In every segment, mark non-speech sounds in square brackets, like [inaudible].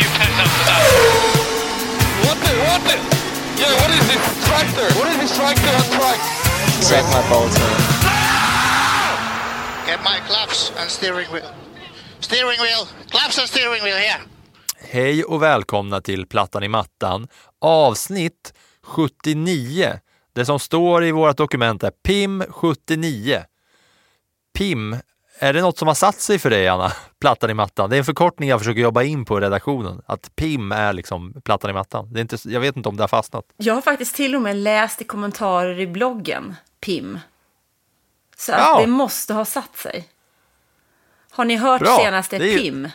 You pent after that. What the, what the? Yeah, what is this tractor? What is this tractor on track? Suck my balls, man. Get my claps and steering wheel. Steering wheel. Claps and steering wheel here. Hej och välkomna till Plattan i mattan, avsnitt 79. Det som står i vårt dokument är PIM 79. PIM, är det något som har satt sig för dig Anna? Plattan i mattan. Det är en förkortning jag försöker jobba in på i redaktionen. Att PIM är liksom plattan i mattan. Det är inte, jag vet inte om det har fastnat. Jag har faktiskt till och med läst i kommentarer i bloggen, PIM. Så att Ja. det måste ha satt sig. Har ni hört Bra. senaste ju- PIM?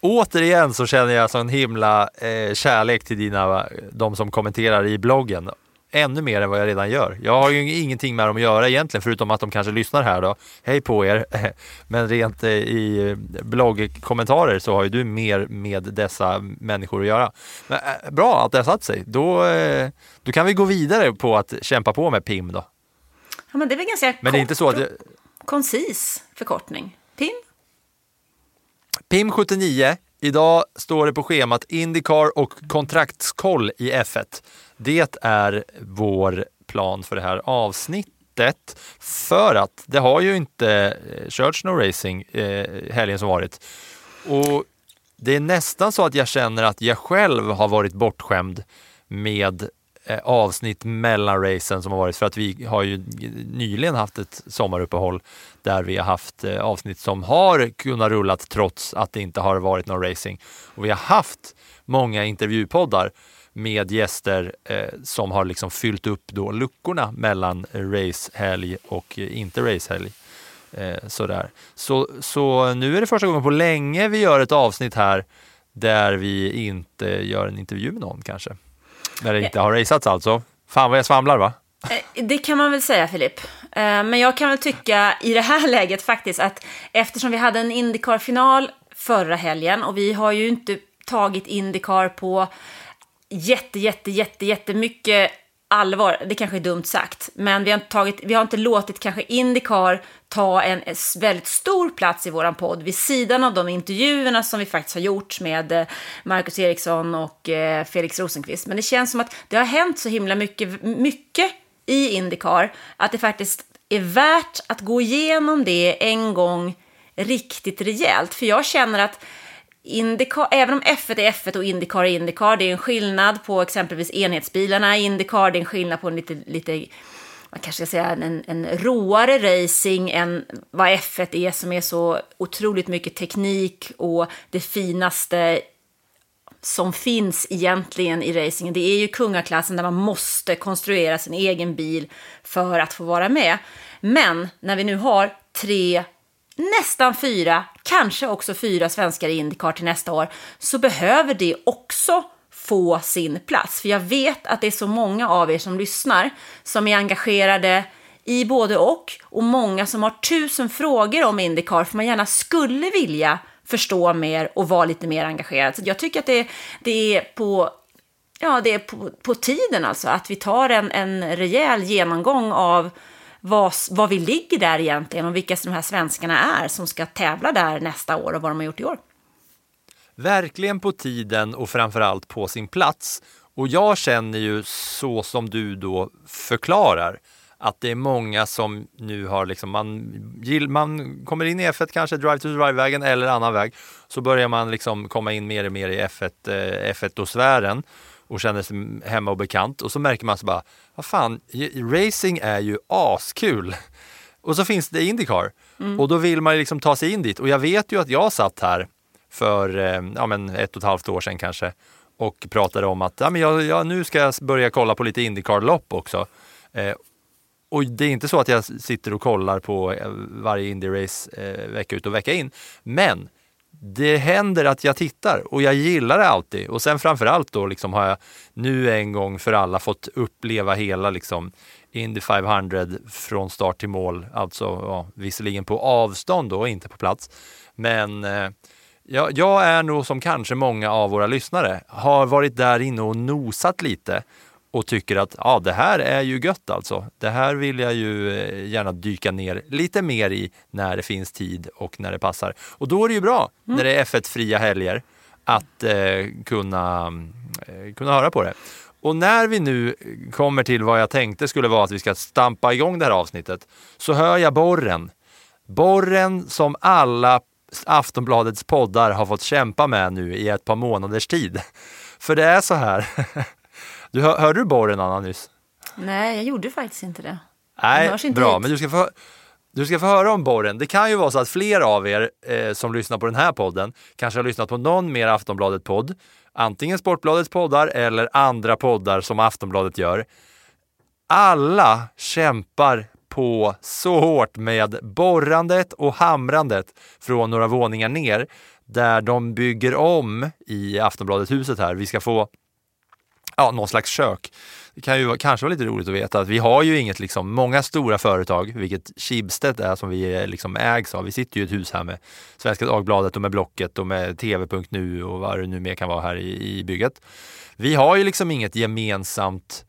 Återigen så känner jag sån himla eh, kärlek till dina, de som kommenterar i bloggen. Ännu mer än vad jag redan gör. Jag har ju ingenting med dem att göra egentligen, förutom att de kanske lyssnar här då. Hej på er! [laughs] Men rent eh, i bloggkommentarer så har ju du mer med dessa människor att göra. Men, eh, bra att det har satt sig. Då, eh, då kan vi gå vidare på att kämpa på med PIM då. Ja, men det är väl ganska Men det är inte så att... Jag, koncis förkortning. PIM? PIM 79. Idag står det på schemat Indycar och kontraktskoll i F1. Det är vår plan för det här avsnittet. För att det har ju inte eh, körts någon racing eh, helgen som varit. Och det är nästan så att jag känner att jag själv har varit bortskämd med Eh, avsnitt mellan racen som har varit för att vi har ju nyligen haft ett sommaruppehåll där vi har haft eh, avsnitt som har kunnat rullat trots att det inte har varit någon racing. Och vi har haft många intervjupoddar med gäster eh, som har liksom fyllt upp då luckorna mellan racehelg och inte racehelg. Eh, sådär. Så, så nu är det första gången på länge vi gör ett avsnitt här där vi inte gör en intervju med någon kanske. När det inte har raceats alltså. Fan vad jag svamlar va? Eh, Det kan man väl säga, Filip. Eh, Men jag kan väl tycka i det här [laughs] läget faktiskt att eftersom vi hade en Indycar-final förra helgen och vi har ju inte tagit Indycar på jätte, jätte, jätte, jättemycket allvar. Det kanske är dumt sagt, men vi har inte, tagit, vi har inte låtit kanske Indycar ta en väldigt stor plats i våran podd vid sidan av de intervjuerna som vi faktiskt har gjort med eh, Marcus Eriksson och eh, Felix Rosenqvist. Men det känns som att det har hänt så himla mycket, mycket i Indycar att det faktiskt är värt att gå igenom det en gång riktigt rejält. För jag känner att Indycar, även om F1 är F1 och Indycar är Indycar, det är en skillnad på exempelvis enhetsbilarna i Indycar, det är en skillnad på en lite, lite man kanske ska säga en, en råare racing än vad F1 är som är så otroligt mycket teknik och det finaste som finns egentligen i racingen. Det är ju kungaklassen där man måste konstruera sin egen bil för att få vara med. Men när vi nu har tre, nästan fyra, kanske också fyra svenskar i Indycar till nästa år, så behöver det också få sin plats. För jag vet att det är så många av er som lyssnar som är engagerade i både och och många som har tusen frågor om Indycar för man gärna skulle vilja förstå mer och vara lite mer engagerad. Så jag tycker att det, det är på Ja, det är på, på tiden alltså att vi tar en, en rejäl genomgång av vad, vad vi ligger där egentligen och vilka de här svenskarna är som ska tävla där nästa år och vad de har gjort i år. Verkligen på tiden och framförallt på sin plats. Och jag känner ju så som du då förklarar att det är många som nu har liksom, man, gill- man kommer in i F1 kanske, Drive to Drive-vägen eller annan väg, så börjar man liksom komma in mer och mer i F1, eh, F1-sfären och känner sig hemma och bekant och så märker man så bara, vad fan, racing är ju askul. [laughs] Och så finns det Indycar och då vill man ju liksom ta sig in dit och jag vet ju att jag satt här för eh, ja, men ett och ett halvt år sedan kanske och pratade om att ja, men jag, jag, nu ska jag börja kolla på lite Indycar-lopp också. Eh, och det är inte så att jag sitter och kollar på eh, varje Indy-race eh, vecka ut och vecka in. Men det händer att jag tittar och jag gillar det alltid. Och sen framförallt då liksom har jag nu en gång för alla fått uppleva hela liksom Indy 500 från start till mål. Alltså ja, visserligen på avstånd då, inte på plats. Men eh, jag, jag är nog som kanske många av våra lyssnare har varit där inne och nosat lite och tycker att ja, det här är ju gött alltså. Det här vill jag ju eh, gärna dyka ner lite mer i när det finns tid och när det passar. Och då är det ju bra när det är F1-fria helger att eh, kunna, eh, kunna höra på det. Och när vi nu kommer till vad jag tänkte skulle vara att vi ska stampa igång det här avsnittet så hör jag borren. Borren som alla Aftonbladets poddar har fått kämpa med nu i ett par månaders tid. För det är så här. [laughs] Du, hör, hörde du borren Anna nyss? Nej, jag gjorde faktiskt inte det. Nej, inte bra, hit. men du ska, få, du ska få höra om borren. Det kan ju vara så att fler av er eh, som lyssnar på den här podden kanske har lyssnat på någon mer Aftonbladet-podd. Antingen Sportbladets poddar eller andra poddar som Aftonbladet gör. Alla kämpar på så hårt med borrandet och hamrandet från några våningar ner där de bygger om i Aftonbladet-huset här. Vi ska få ja, någon slags kök. Det kan ju kanske vara lite roligt att veta att vi har ju inget, liksom, många stora företag, vilket Schibsted är som vi eh, liksom ägs av. Vi sitter ju i ett hus här med Svenska Dagbladet och med Blocket och med TV.nu och vad det nu mer kan vara här i, i bygget. Vi har ju liksom inget gemensamt,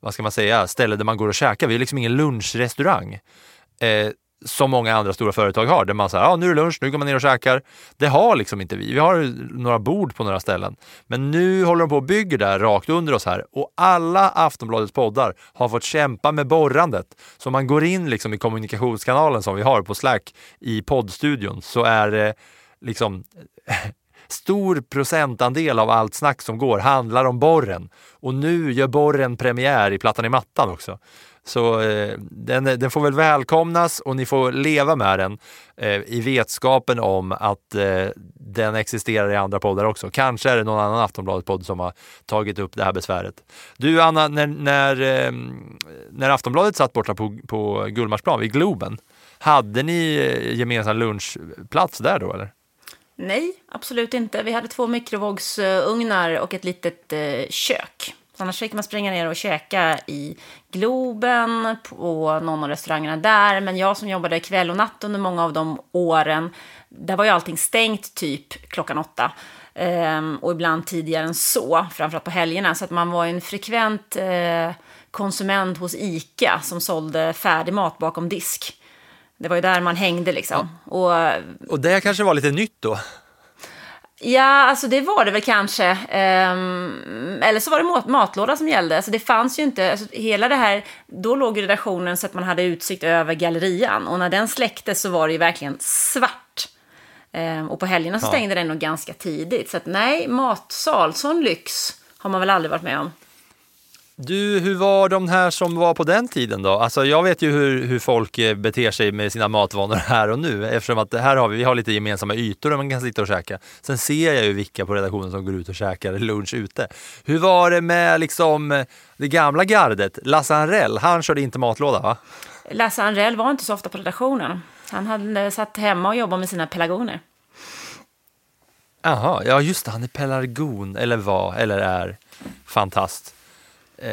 vad ska man säga, ställe där man går och käkar. Vi har liksom ingen lunchrestaurang. Eh, som många andra stora företag har, där man säger ja nu är det lunch, nu går man ner och käkar. Det har liksom inte vi. Vi har några bord på några ställen. Men nu håller de på och bygger där rakt under oss här och alla Aftonbladets poddar har fått kämpa med borrandet. Så om man går in liksom i kommunikationskanalen som vi har på Slack i poddstudion så är det liksom [laughs] stor procentandel av allt snack som går handlar om borren. Och nu gör borren premiär i Plattan i mattan också. Så eh, den, den får väl välkomnas och ni får leva med den eh, i vetskapen om att eh, den existerar i andra poddar också. Kanske är det någon annan Aftonbladet-podd som har tagit upp det här besväret. Du Anna, när, när, eh, när Aftonbladet satt borta på, på Gullmarsplan vid Globen, hade ni eh, gemensam lunchplats där då eller? Nej, absolut inte. Vi hade två mikrovågsugnar och ett litet eh, kök. Annars fick man springa ner och käka i Globen, på någon av restaurangerna där. Men jag som jobbade kväll och natt under många av de åren, där var ju allting stängt typ klockan åtta. Ehm, och ibland tidigare än så, framförallt på helgerna. Så att man var en frekvent eh, konsument hos ICA som sålde färdig mat bakom disk. Det var ju där man hängde liksom. Och Och det kanske var lite nytt då? Ja, alltså det var det väl kanske. Ehm, eller så var det mat- matlåda som gällde. Alltså det fanns ju inte, alltså hela det här, då låg redaktionen så att man hade utsikt över gallerian. Och när den släcktes så var det ju verkligen svart. Ehm, och på helgerna så stängde den nog ganska tidigt. Så att nej, matsal, sån lyx har man väl aldrig varit med om. Du, hur var de här som var på den tiden då? Alltså jag vet ju hur, hur folk eh, beter sig med sina matvanor [laughs] här och nu eftersom att här har vi, vi har lite gemensamma ytor där man kan sitta och käka. Sen ser jag ju vilka på redaktionen som går ut och käkar lunch ute. Hur var det med liksom eh, det gamla gardet? Lasse Anrell, han körde inte matlåda va? Lasse Anrell var inte så ofta på redaktionen. Han hade satt hemma och jobbat med sina pelargoner. Jaha, ja just det, han är pelargon, eller var, eller är fantast. Eh,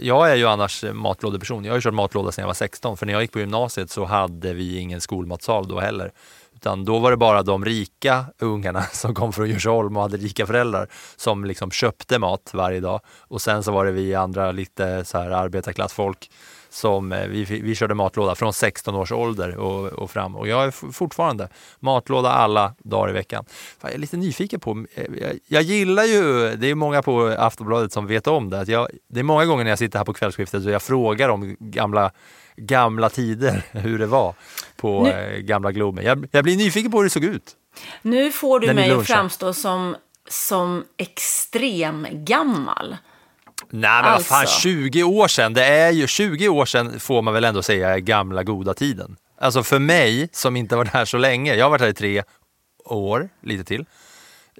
jag är ju annars matlådeperson. Jag har ju kört matlåda sedan jag var 16, för när jag gick på gymnasiet så hade vi ingen skolmatsal då heller. Utan då var det bara de rika ungarna [laughs] som kom från Djursholm och hade rika föräldrar som liksom köpte mat varje dag. Och sen så var det vi andra lite så här arbetarklassfolk som eh, vi, vi körde matlåda från 16 års ålder och, och fram. Och jag är fortfarande matlåda alla dagar i veckan. Fan, jag är lite nyfiken på, eh, jag, jag gillar ju, det är många på Aftonbladet som vet om det, att jag, det är många gånger när jag sitter här på kvällskiftet och jag frågar om gamla gamla tider, [laughs] hur det var på Nu- eh, gamla Globen. Jag, jag blir nyfiken på hur det såg ut. Nu får du mig att framstå som, som extrem gammal. Nej men vad fan, Alltså. 20 år sedan, det är ju 20 år sedan får man väl ändå säga är gamla goda tiden. Alltså för mig som inte varit här så länge, jag har varit här i tre år, lite till.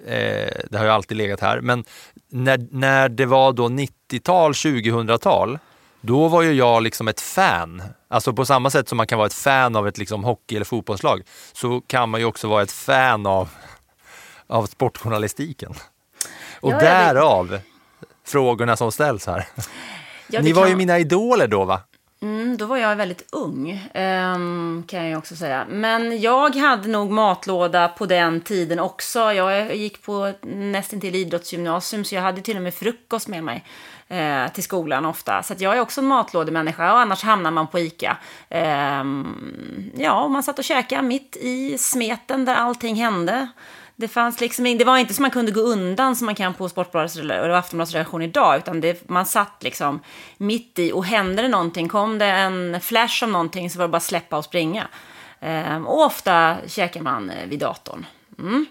Eh, det har ju alltid legat här, men när, när det var då 90-tal, 2000-tal, då var ju jag liksom ett fan. Alltså på samma sätt som man kan vara ett fan av ett liksom hockey eller fotbollslag, så kan man ju också vara ett fan av av sportjournalistiken. Och Ja, därav frågorna som ställs här. Ja, Ni var kan- ju mina idoler då va? Mm, då var jag väldigt ung, ehm, kan jag också säga. Men jag hade nog matlåda på den tiden också. Jag gick på nästintill idrottsgymnasium, så jag hade till och med frukost med mig eh, till skolan ofta. Så jag är också en matlådemänniska, och annars hamnar man på ICA. Ehm, ja, och man satt och käkade mitt i smeten där allting hände. Det, fanns liksom, det var inte så man kunde gå undan som man kan på Sportbladets eller Aftonbladets redaktion idag, utan det, man satt liksom mitt i och hände det någonting, kom det en flash om någonting så var det bara att släppa och springa. Ehm, och ofta käkar man eh, vid datorn. Mm.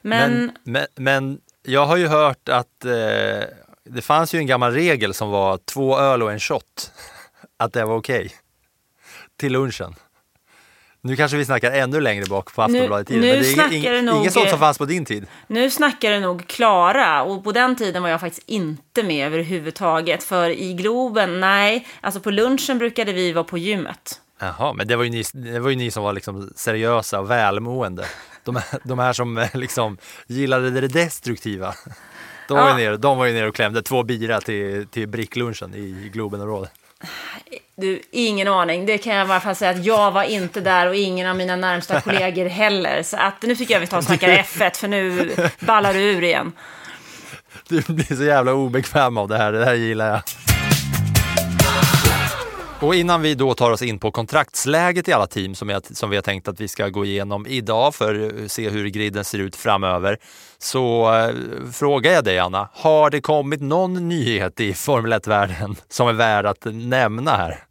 Men, Men, men, men jag har ju hört att eh, det fanns ju en gammal regel som var två öl och en shot. [laughs] Att det var okej. Till lunchen. Nu kanske vi snackar ännu längre bak på Aftonbladet-tiden. nu Men det är nog- inget sånt som fanns på din tid. Nu snackar du nog Klara och på den tiden var jag faktiskt inte med överhuvudtaget. För i Globen, nej, alltså på lunchen brukade vi vara på gymmet. Jaha, men det var ju ni, det var ju ni som var liksom seriösa och välmående. De, här- de här som eh, liksom gillade det destruktiva. De var, Ja. ju nere, de var ju nere och klämde två bira till, till bricklunchen i Globenområdet. Du, ingen aning. Det kan jag i alla fall säga att jag var inte där och ingen av mina närmsta [laughs] kollegor heller. Så att nu tycker jag vi tar och snackar F1 för nu ballar du ur igen. Du blir så jävla obekväm av det här, det här gillar jag. Och innan vi då tar oss in på kontraktsläget i alla team som, jag, som vi har tänkt att vi ska gå igenom idag för att se hur griden ser ut framöver, så eh, frågar jag dig Anna, har det kommit någon nyhet i Formel 1-världen som är värd att nämna här?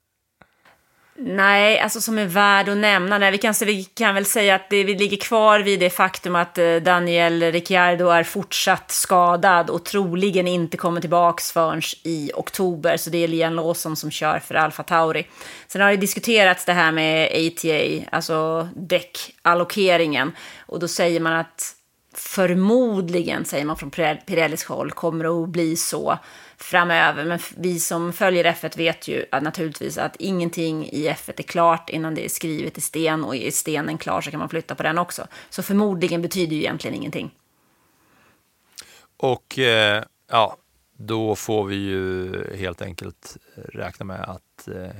Nej, alltså som är värd att nämna. Nej, vi, kan, vi kan väl säga att det, vi ligger kvar vid det faktum att eh, Daniel Ricciardo är fortsatt skadad och troligen inte kommer tillbaks förrän i oktober. Så det är Lian Lawson som kör för Alfa Tauri. Sen har det diskuterats det här med ATA, alltså däckallokeringen. Och då säger man att förmodligen, säger man från Pirellis håll, kommer det att bli så framöver. Men vi som följer F1 vet ju att naturligtvis att ingenting i F1 är klart innan det är skrivet i sten och är stenen klar så kan man flytta på den också. Så förmodligen betyder ju egentligen ingenting. Och eh, ja, då får vi ju helt enkelt räkna med att eh,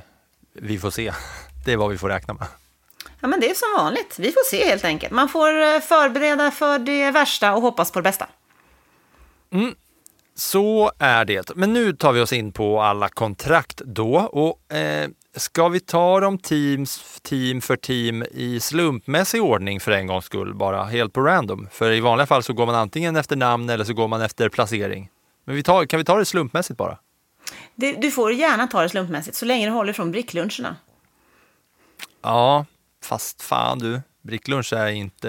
vi får se. [laughs] Det är vad vi får räkna med. Ja, men det är som vanligt. Vi får se helt enkelt. Man får eh, förbereda för det värsta och hoppas på det bästa. Så är det. Men nu tar vi oss in på alla kontrakt då. Och eh, Ska vi ta dem teams, team för team i slumpmässig ordning för en gångs skull, bara helt på random? För i vanliga fall så går man antingen efter namn eller så går man efter placering. Men vi tar, kan vi ta det slumpmässigt bara? Det, du får gärna ta det slumpmässigt så länge du håller från brickluncherna. Ja, fast fan du, bricklunch är inte...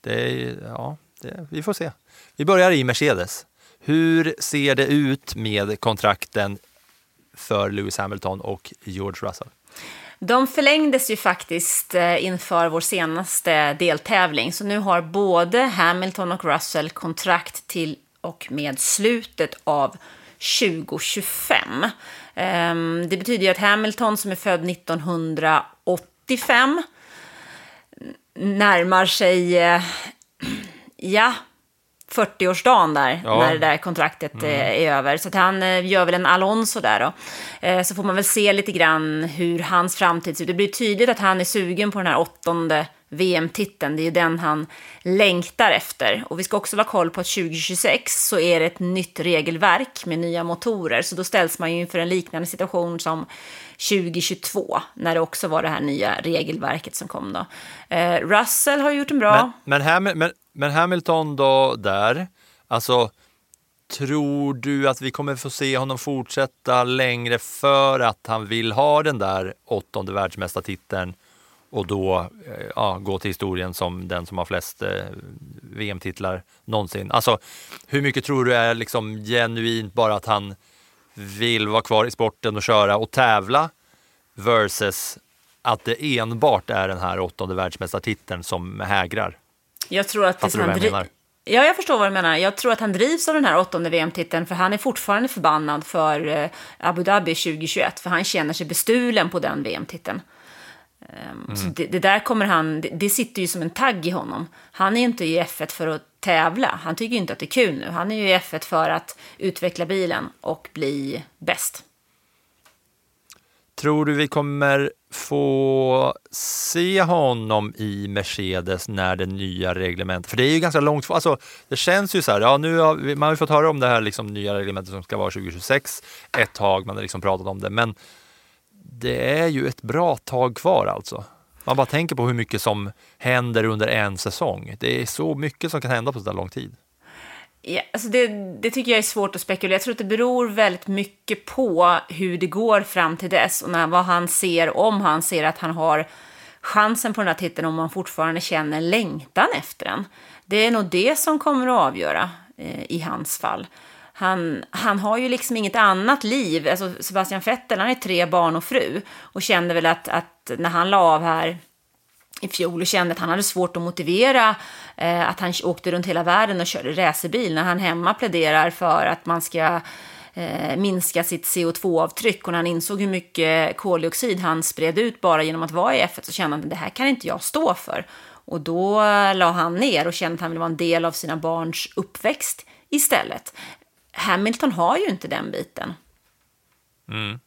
Det är, ja, det, vi får se. Vi börjar i Mercedes. Hur ser det ut med kontrakten för Lewis Hamilton och George Russell? De förlängdes ju faktiskt eh, inför vår senaste deltävling. Så nu har både Hamilton och Russell kontrakt till och med slutet av 2025. Ehm, det betyder ju att Hamilton som är född 1985 närmar sig, eh, [clears throat] ja, 40-årsdagen där, Ja. när det där kontraktet eh, är över. Så han eh, gör väl en Alonso där då. Eh, Så får man väl se lite grann hur hans framtid ser ut. Det blir tydligt att han är sugen på den här åttonde VM-titeln. Det är ju den han längtar efter. Och vi ska också vara koll på att 2026 så är det ett nytt regelverk med nya motorer. Så då ställs man ju inför en liknande situation som 2022, när det också var det här nya regelverket som kom då. Eh, Russell har gjort en bra... Men, men, Ham, men, men Hamilton då där, alltså tror du att vi kommer få se honom fortsätta längre för att han vill ha den där åttonde världsmästartiteln och då eh, ja, gå till historien som den som har flest eh, VM-titlar någonsin? Alltså hur mycket tror du är liksom genuint bara att han vill vara kvar i sporten och köra och tävla versus att det enbart är den här åttonde världsmästartiteln som hägrar? Jag tror att Fattar du vad han jag menar? Ja, jag förstår vad du menar. Jag tror att han drivs av den här åttonde VM-titeln för han är fortfarande förbannad för eh, Abu Dhabi 2021 för han känner sig bestulen på den VM-titeln. Så det, det där kommer han, det, det sitter ju som en tagg i honom. Han är ju inte i F1 för att tävla. Han tycker ju inte att det är kul nu. Han är ju i F1 för att utveckla bilen och bli bäst. Tror du vi kommer få se honom i Mercedes när det nya reglementet, för det är ju ganska långt alltså det känns ju så här, ja nu har vi, man har ju fått höra om det här liksom nya reglementet som ska vara 2026 ett tag, man har liksom pratat om det, men det är ju ett bra tag kvar alltså. Man bara tänker på hur mycket som händer under en säsong. Det är så mycket som kan hända på så där lång tid. Ja, alltså det, det tycker jag är svårt att spekulera. Jag tror att det beror väldigt mycket på hur det går fram till dess och när, vad han ser, om han ser att han har chansen på den här titeln, om han fortfarande känner längtan efter den. Det är nog det som kommer att avgöra eh, i hans fall. Han, han har ju liksom inget annat liv. Alltså Sebastian Vettel, han är tre barn och fru och kände väl att, att när han la av här i fjol och kände att han hade svårt att motivera eh, att han åkte runt hela världen och körde racerbil när han hemma pläderar för att man ska eh, minska sitt CO2-avtryck och när han insåg hur mycket koldioxid han spred ut bara genom att vara i F1 så kände han att det här kan inte jag stå för. Och då eh, la han ner och kände att han ville vara en del av sina barns uppväxt istället. Hamilton har ju inte den biten. Mm.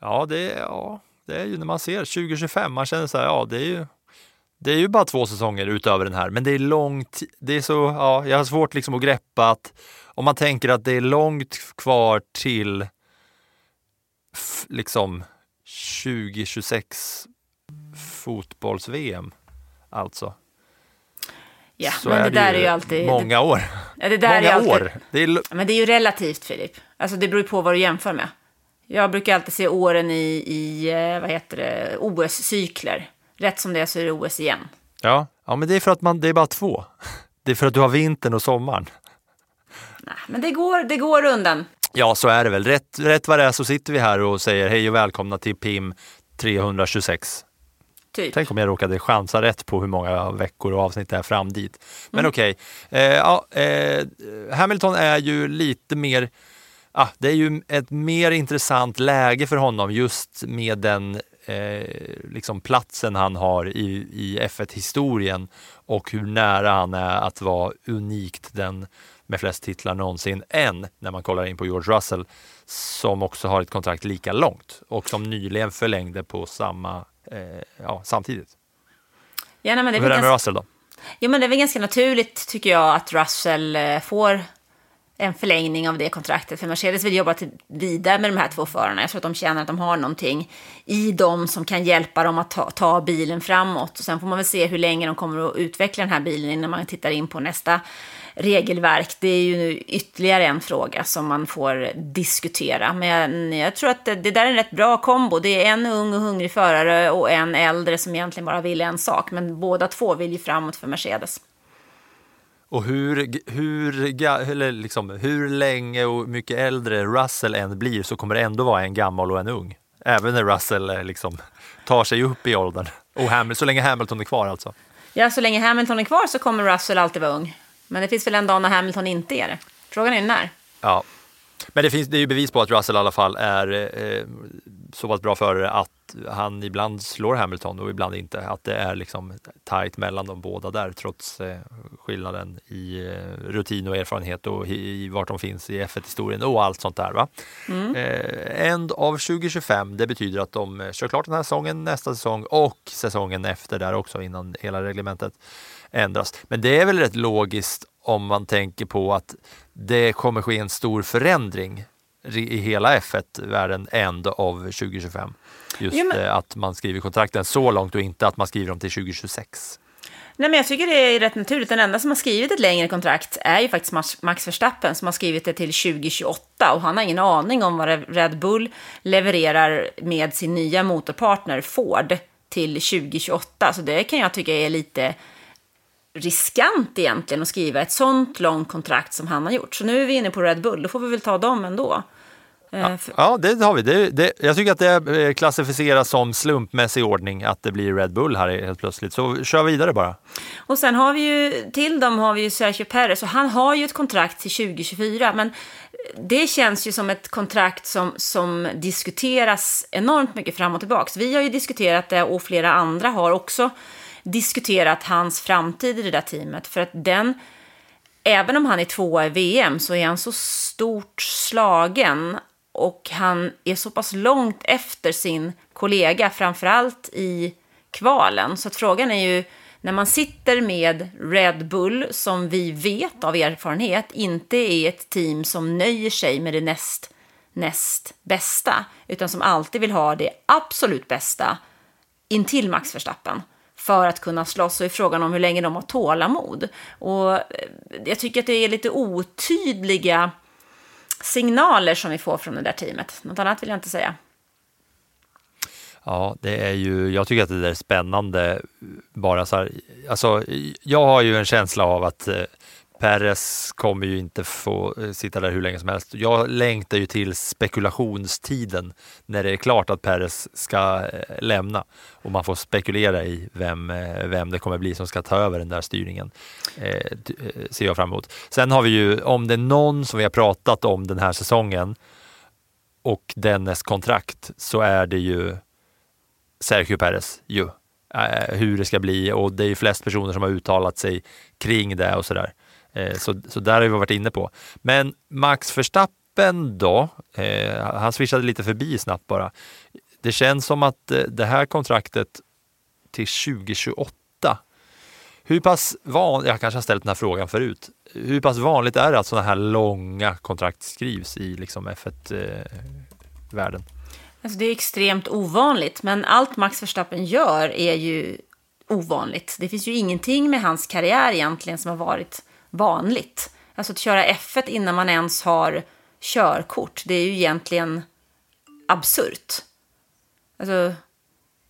Ja, det ja, det är ju när man ser 2025, man känner så här, ja det är ju det är ju bara två säsonger utöver den här, men det är långt, det är så, ja, jag har svårt liksom att greppa att om man tänker att det är långt kvar till liksom 2026 fotbolls-VM, alltså. Ja, så men det, det där är ju alltid... många år. ja, det där många är alltid, år. Det är, Men det är ju relativt, Filip. Alltså det beror ju på vad du jämför med. Jag brukar alltid se åren i, i eh, vad heter det, OS-cykler. Rätt som det är så är det OS igen. ja. ja, men det är för att man, det är bara två. [laughs] Det är för att du har vintern och sommaren. Nej, men det går, det går undan. Ja, så är det väl. Rätt, rätt vad det är så sitter vi här och säger hej och välkomna till PIM 326. Typ. Tänk om jag råkade chansa rätt på hur många veckor och avsnitt det är fram dit. Men Mm. okej, eh, ja, eh, Hamilton är ju lite mer, ah, det är ju ett mer intressant läge för honom just med den eh, liksom platsen han har i, i F1-historien och hur nära han är att vara unikt den med flest titlar någonsin än när man kollar in på George Russell som också har ett kontrakt lika långt och som nyligen förlängde på samma, eh, ja, samtidigt. Ja, nej, men det är Hur är det med Russell då? jo, men det är väl ganska naturligt, tycker jag, att Russell eh, får en förlängning av det kontraktet. För Mercedes vill jobba till, vidare med de här två förarna. Jag tror att de känner att de har någonting i dem som kan hjälpa dem att ta, ta bilen framåt. Och sen får man väl se hur länge de kommer att utveckla den här bilen innan man tittar in på nästa regelverk. Det är ju nu ytterligare en fråga som man får diskutera. Men jag tror att det, det där är en rätt bra kombo. Det är en ung och hungrig förare och en äldre som egentligen bara vill en sak. Men båda två vill ju framåt för Mercedes. Och hur, hur, eller liksom, hur länge och mycket äldre Russell än blir så kommer det ändå vara en gammal och en ung. Även när Russell eh, liksom, tar sig upp i åldern. Och Hamilton, så länge Hamilton är kvar alltså. Ja, så länge Hamilton är kvar så kommer Russell alltid vara ung. Men det finns väl en dag när Hamilton inte är det. Frågan är när. Ja. Men det, finns, det är ju bevis på att Russell i alla fall är eh, så pass bra förare att han ibland slår Hamilton och ibland inte. Att det är liksom tajt mellan de båda där trots eh, skillnaden i eh, rutin och erfarenhet och i, vart de finns i F1-historien och allt sånt där. Va? Eh, end av 2025, det betyder att de eh, kör klart den här säsongen, nästa säsong och säsongen efter där också innan hela reglementet ändras. Men det är väl rätt logiskt om man tänker på att det kommer ske en stor förändring i hela F1-världen end av 2025. Just Jo, men- eh, att man skriver kontrakten så långt och inte att man skriver dem till 2026. Nej, men jag tycker det är rätt naturligt. Den enda som har skrivit ett längre kontrakt är ju faktiskt Max- Max Verstappen som har skrivit det till 2028 och han har ingen aning om vad Red Bull levererar med sin nya motorpartner Ford till 2028. Så det kan jag tycka är lite riskant egentligen att skriva ett sånt långt kontrakt som han har gjort. Så nu är vi inne på Red Bull, då får vi väl ta dem ändå. Eh, för- Ja, det har vi. Det, det, jag tycker att det eh, klassificeras som slumpmässig ordning att det blir Red Bull här helt plötsligt. Så kör vidare bara. Och sen har vi ju, till dem har vi ju Sergio Perez och han har ju ett kontrakt till 2024. Men det känns ju som ett kontrakt som, som diskuteras enormt mycket fram och tillbaka. Vi har ju diskuterat det och flera andra har också diskuterat hans framtid i det där teamet. För att den, även om han är tvåa i VM så är han så stort slagen och han är så pass långt efter sin kollega, framförallt i kvalen. Så att frågan är ju, när man sitter med Red Bull, som vi vet av erfarenhet inte är ett team som nöjer sig med det näst, näst bästa, utan som alltid vill ha det absolut bästa intill Max Verstappen för att kunna slåss och är frågan om hur länge de har tålamod. Och eh, jag tycker att det är lite otydliga signaler som vi får från det där teamet. Något annat vill jag inte säga. Ja, det är ju, jag tycker att det där är spännande. Bara så här, alltså, jag har ju en känsla av att eh, Perez kommer ju inte få eh, sitta där hur länge som helst. Jag längtar ju till spekulationstiden när det är klart att Perez ska eh, lämna och man får spekulera i vem, eh, vem det kommer bli som ska ta över den där styrningen. Eh, eh, ser jag fram emot. Sen har vi ju, om det är någon som vi har pratat om den här säsongen och dennes kontrakt så är det ju Sergio Perez ju. Eh, hur det ska bli och det är ju flest personer som har uttalat sig kring det och sådär. Eh, så, så där har vi varit inne på. Men Max Verstappen då, eh, han swishade lite förbi snabbt bara. Det känns som att eh, det här kontraktet till 2028, hur pass vanligt, jag kanske har ställt den här frågan förut, hur pass vanligt är det att sådana här långa kontrakt skrivs i liksom F1-världen? Eh, alltså det är extremt ovanligt, men allt Max Verstappen gör är ju ovanligt. Det finns ju ingenting med hans karriär egentligen som har varit vanligt. Alltså att köra F1 innan man ens har körkort, det är ju egentligen absurt. Alltså,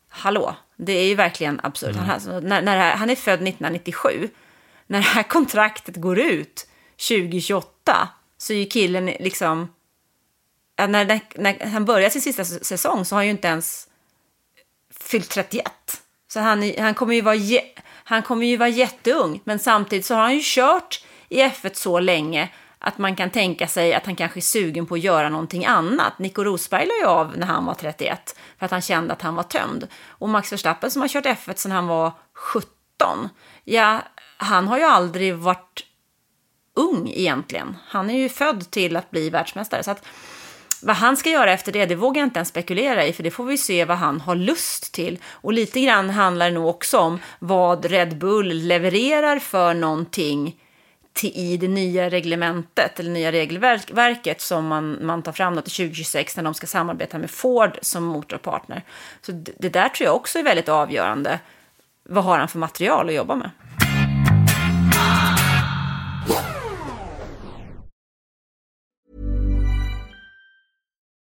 hallå, det är ju verkligen absurt. Han, alltså, när, när här, han är född 1997. När det här [laughs] kontraktet går ut 2028 så är ju killen liksom... När, när, när han börjar sin sista säsong så har han ju inte ens fyllt 31. Så han, han, kommer ju vara, han kommer ju vara jätteung, men samtidigt så har han ju kört i F1 så länge att man kan tänka sig att han kanske är sugen på att göra någonting annat. Nico Rosberg la ju av när han var 31 för att han kände att han var tömd. Och Max Verstappen som har kört F1 sedan han var 17, ja, han har ju aldrig varit ung egentligen. Han är ju född till att bli världsmästare. Så att vad han ska göra efter det, det vågar jag inte ens spekulera i, för det får vi se vad han har lust till. Och lite grann handlar det nog också om vad Red Bull levererar för någonting till, i det nya reglementet, eller nya regelverket som man, man tar fram då till 2026 när de ska samarbeta med Ford som motorpartner. Så det, det där tror jag också är väldigt avgörande. Vad har han för material att jobba med?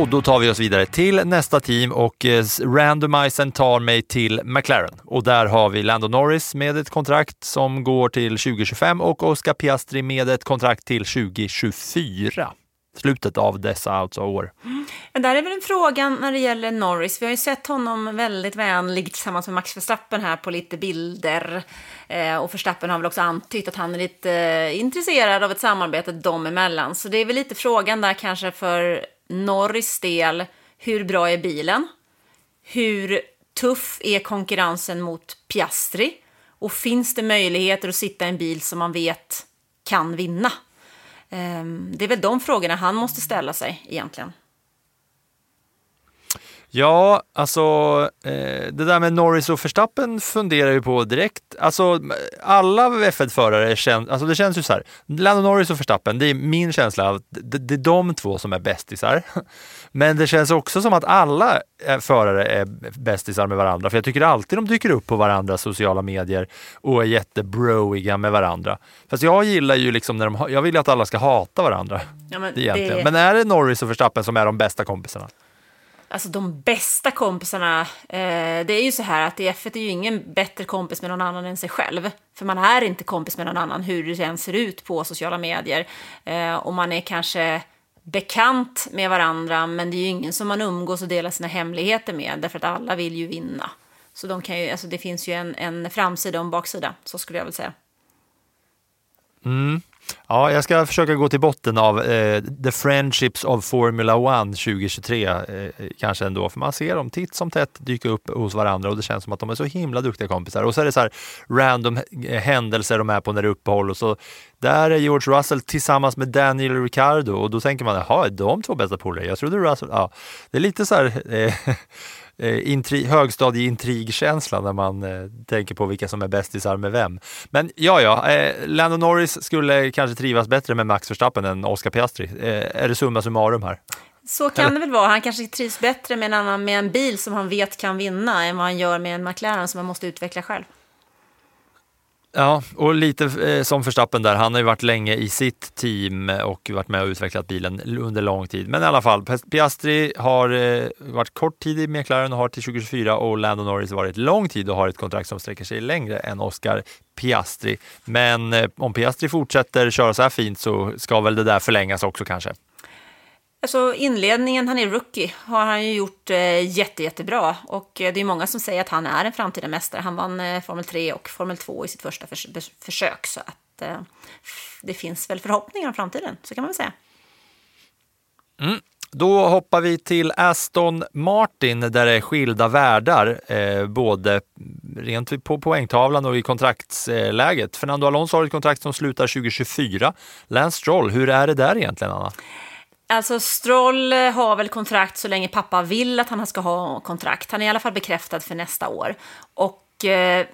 Och då tar vi oss vidare till nästa team och eh, randomisen tar mig till McLaren. Och där har vi Lando Norris med ett kontrakt som går till 2025 och Oscar Piastri med ett kontrakt till 2024. Slutet av dessa alltså år. Mm. där är väl en fråga när det gäller Norris. Vi har ju sett honom väldigt vänlig tillsammans med Max Verstappen här på lite bilder. Eh, och Verstappen har väl också antytt att han är lite eh, intresserad av ett samarbete dem emellan. Så det är väl lite frågan där kanske för Norris del. Hur bra är bilen? Hur tuff är konkurrensen mot Piastri? Och finns det möjligheter att sitta i en bil som man vet kan vinna? Ehm, det är väl de frågorna han måste ställa sig egentligen. Ja, alltså eh, det där med Norris och Verstappen funderar ju på direkt. Alltså alla F1-förare känns, alltså det känns ju så här. Lando Norris och Verstappen, det är min känsla av att det, det är de två som är bästisar. [laughs] Men det känns också som att alla eh, förare är bästisar med varandra. För jag tycker alltid de dyker upp på varandras sociala medier och är jättebroiga med varandra. Fast jag gillar ju liksom när de, jag vill att alla ska hata varandra. Ja, men det- Men är det Norris och Verstappen som är de bästa kompisarna? Alltså de bästa kompisarna, eh, det är ju så här att i F1 är ju ingen bättre kompis med någon annan än sig själv. För man är inte kompis med någon annan hur det än ser ut på sociala medier. Eh, och man är kanske bekant med varandra, men det är ju ingen som man umgås och delar sina hemligheter med, därför att alla vill ju vinna. Så de kan ju, alltså det finns ju en, en framsida och en baksida, så skulle jag väl säga. Mm. Ja, jag ska försöka gå till botten av eh, The Friendships of Formula One 2023 eh, kanske ändå, för man ser dem titt som tätt dyka upp hos varandra och det känns som att de är så himla duktiga kompisar. Och så är det så här random händelser de är på när det är uppehåll och så där är George Russell tillsammans med Daniel Ricciardo och då tänker man, jaha, är de två bästa polare? Jag trodde Russell, ja, det är lite så här eh, [laughs] Eh, intri- högstadieintrigkänsla när man eh, tänker på vilka som är bästisar med vem. Men ja, ja, eh, Lando Norris skulle kanske trivas bättre med Max Verstappen än Oscar Piastri. Eh, är det summa summarum här? Så kan det väl vara. Han kanske trivs bättre med en, annan, med en bil som han vet kan vinna än vad han gör med en McLaren som han måste utveckla själv. Ja, och lite eh, som Verstappen där, han har ju varit länge i sitt team och varit med och utvecklat bilen under lång tid. Men i alla fall, Piastri har eh, varit kort tid i McLaren och har till 2024 och Lando Norris varit lång tid och har ett kontrakt som sträcker sig längre än Oscar Piastri. Men eh, om Piastri fortsätter köra så här fint så ska väl det där förlängas också kanske. Alltså inledningen, han är rookie, har han ju gjort eh, jätte, jättebra. Och eh, det är många som säger att han är en framtida mästare. Han vann eh, Formel 3 och Formel 2 i sitt första förs försök. Så att eh, det finns väl förhoppningar om framtiden, så kan man väl säga. Mm. Då hoppar vi till Aston Martin där det är skilda världar, eh, både rent på poängtavlan och i kontraktsläget. Fernando Alonso har ett kontrakt som slutar 2024. Lance Stroll, hur är det där egentligen Anna? Alltså Stroll eh, har väl kontrakt så länge pappa vill att han ska ha kontrakt. Han är i alla fall bekräftad för nästa år. Och eh,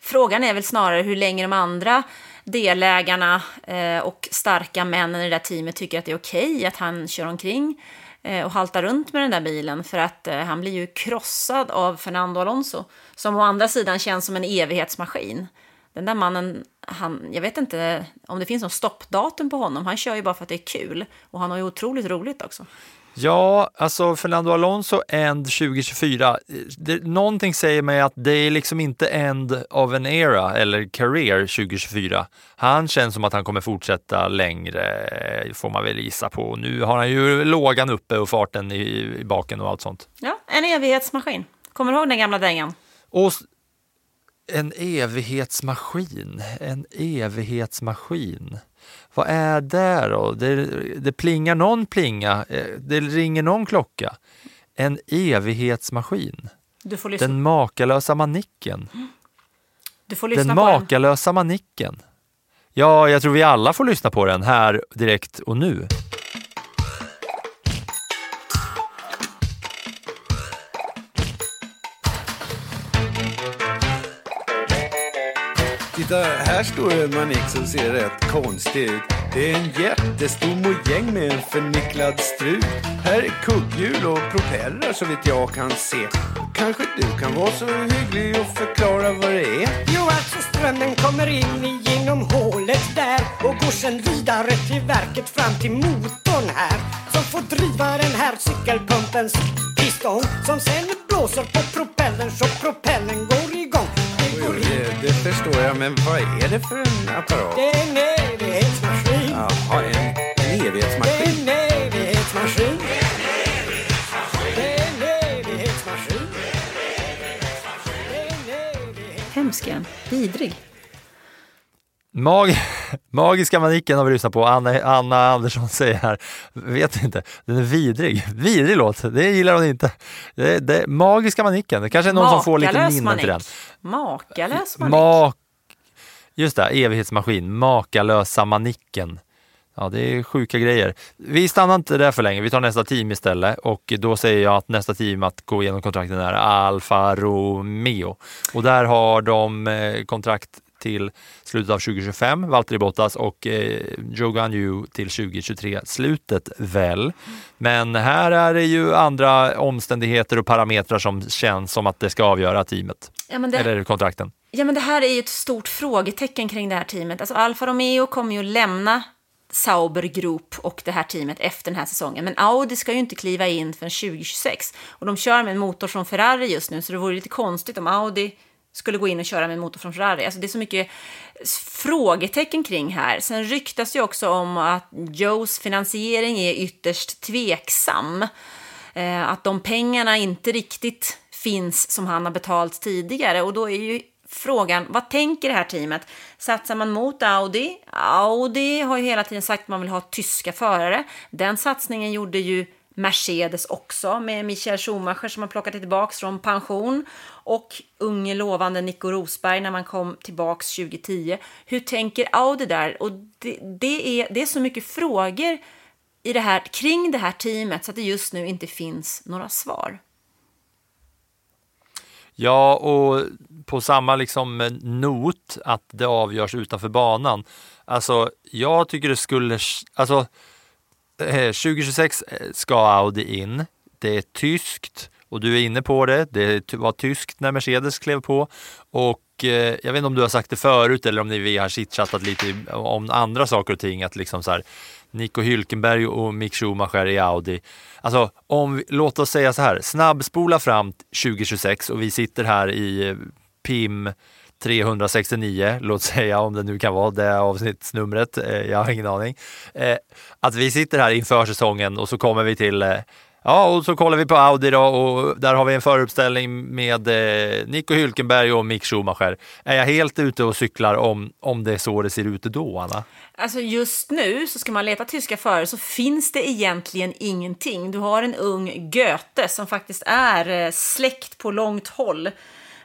frågan är väl snarare hur länge de andra delägarna eh, och starka männen i det där teamet tycker att det är okej att han kör omkring eh, och haltar runt med den där bilen för att eh, han blir ju krossad av Fernando Alonso som å andra sidan känns som en evighetsmaskin. Den där mannen, han, jag vet inte om det finns någon stoppdatum på honom. Han kör ju bara för att det är kul och han har ju otroligt roligt också. Ja, alltså Fernando Alonso end 2024. Det, någonting säger mig att det är liksom inte end of an era eller career 2024. Han känns som att han kommer fortsätta längre, får man väl gissa på. Nu har han ju lågan uppe och farten i, i baken och allt sånt. Ja, en evighetsmaskin. Kommer du ihåg den gamla dängan? Och en evighetsmaskin, en evighetsmaskin. Vad är det då? Det, det plingar någon plinga, eh, det ringer någon klocka. En evighetsmaskin. Den makalösa manicken. du får lyssna Den på den. makalösa manicken. Ja, jag tror vi alla får lyssna på den här direkt och nu. Titta, här står en manik som ser rätt konstig ut. Det är en jättestor mojäng med en förnicklad strut. Här är kugghjul och propellrar så vitt jag kan se. Kanske du kan vara så hygglig och förklara vad det är? Jo, alltså strömmen kommer in genom hålet där och går sen vidare till verket fram till motorn här som får driva den här cykelpumpens piston som sen blåser på propellern så propellern går det, förstår jag, men vad är det för en apparat? Det är en evighetsmaskin. Jaha, en, en evighetsmaskin. Det är en evighetsmaskin. Är. Hemsk. Vidrig. Mag Magiska manicken har vi lyssnat på. Anna, Anna Andersson säger här, vet inte, den är vidrig. Vidrig låt, det gillar hon inte. Det, det, magiska manicken, det kanske är någon som får lite Makalös minnen till den. Makalös manik. Mak Just det, evighetsmaskin, makalösa manicken. Ja, det är sjuka grejer. Vi stannar inte där för länge, vi tar nästa team istället och då säger jag att nästa team att gå igenom kontrakten är Alfa Romeo. Och där har de eh, kontrakt till slutet av 2025, Valtteri Bottas och eh, Joe Guanyu till 2023, slutet väl. Men här är det ju andra omständigheter och parametrar som känns som att det ska avgöra teamet. Ja, det- Eller kontrakten. Ja, men det här är ju ett stort frågetecken kring det här teamet. Alltså Alfa Romeo kommer ju att lämna Sauber Group och det här teamet efter den här säsongen. Men Audi ska ju inte kliva in förrän 2026. Och de kör med en motor från Ferrari just nu, så det vore lite konstigt om Audi skulle gå in och köra med en motor från Ferrari. Alltså det är så mycket frågetecken kring här. Sen ryktas det ju också om att Joes finansiering är ytterst tveksam. Eh, att de pengarna inte riktigt finns som han har betalt tidigare. Och då är ju frågan, vad tänker det här teamet? Satsar man mot Audi? Audi har ju hela tiden sagt att man vill ha tyska förare. Den satsningen gjorde ju Mercedes också med Michael Schumacher som har plockat tillbaka från pension och unge lovande Nico Rosberg när man kom tillbaks 2010. Hur tänker Audi där? Och det, det, är, det är så mycket frågor i det här, kring det här teamet så att det just nu inte finns några svar. Ja, och på samma liksom not att det avgörs utanför banan. Alltså, jag tycker det skulle... Alltså, Eh, 2026 eh, ska Audi in. Det är tyskt och du är inne på det. Det var tyskt när Mercedes klev på och eh, jag vet inte om du har sagt det förut eller om ni vi har chitchattat lite om andra saker och ting. Att liksom så här, Nico Hülkenberg och Mick Schumacher i Audi. Alltså, om vi, låt oss säga så här, snabbspola fram 2026 och vi sitter här i PIM 369, låt säga om det nu kan vara det avsnittsnumret, eh, jag har ingen aning. Eh, att vi sitter här inför säsongen och så kommer vi till eh, Ja, och så kollar vi på Audi då och där har vi en föruppställning med eh, Nico Hülkenberg och Mick Schumacher. Är jag helt ute och cyklar om, om det är så det ser ut då, Anna? Alltså just nu så ska man leta tyska förare så finns det egentligen ingenting. Du har en ung Goethe som faktiskt är eh, släkt på långt håll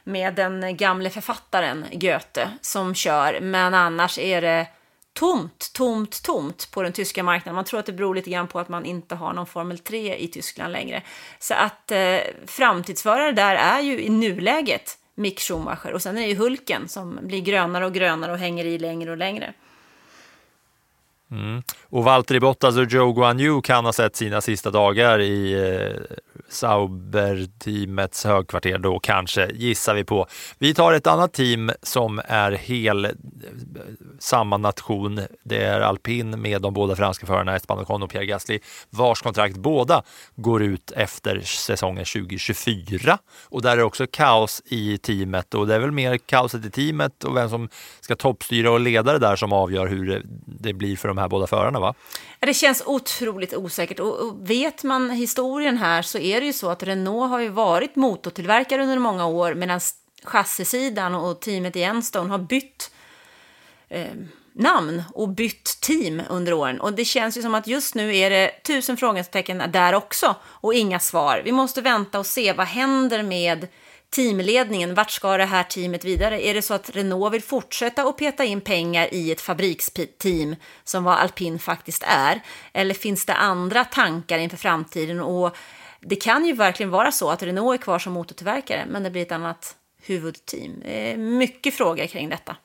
med den gamle författaren Goethe som kör. Men annars är det tomt, tomt, tomt på den tyska marknaden. Man tror att det beror lite grann på att man inte har någon Formel 3 i Tyskland längre. Så att eh, framtidsförare där är ju i nuläget Mick Schumacher och sen är det ju Hulken som blir grönare och grönare och hänger i längre och längre. Mm. Och Valtteri Bottas och Joe Guanyu kan ha sett sina sista dagar i eh, Sauber-teamets högkvarter då kanske, gissar vi på. Vi tar ett annat team som är hel eh, samma nation. Det är alpin med de båda franska förarna Esteban Ocon och Pierre Gasly vars kontrakt båda går ut efter säsongen 2024. Och där är också kaos i teamet och det är väl mer kaoset i teamet och vem som ska toppstyra och leda det där som avgör hur det blir för de här båda förarna va? Det känns otroligt osäkert och vet man historien här så är det ju så att Renault har ju varit motortillverkare under många år medan chassisidan och teamet i Enstone har bytt eh, namn och bytt team under åren. Och det känns ju som att just nu är det tusen frågetecken där också och inga svar. Vi måste vänta och se vad händer med teamledningen. Vart ska det här teamet vidare? Är det så att Renault vill fortsätta att peta in pengar i ett fabriksteam som vad alpin faktiskt är? Eller finns det andra tankar inför framtiden? Och det kan ju verkligen vara så att Renault är kvar som motortillverkare, men det blir ett annat huvudteam. Det är mycket frågor kring detta.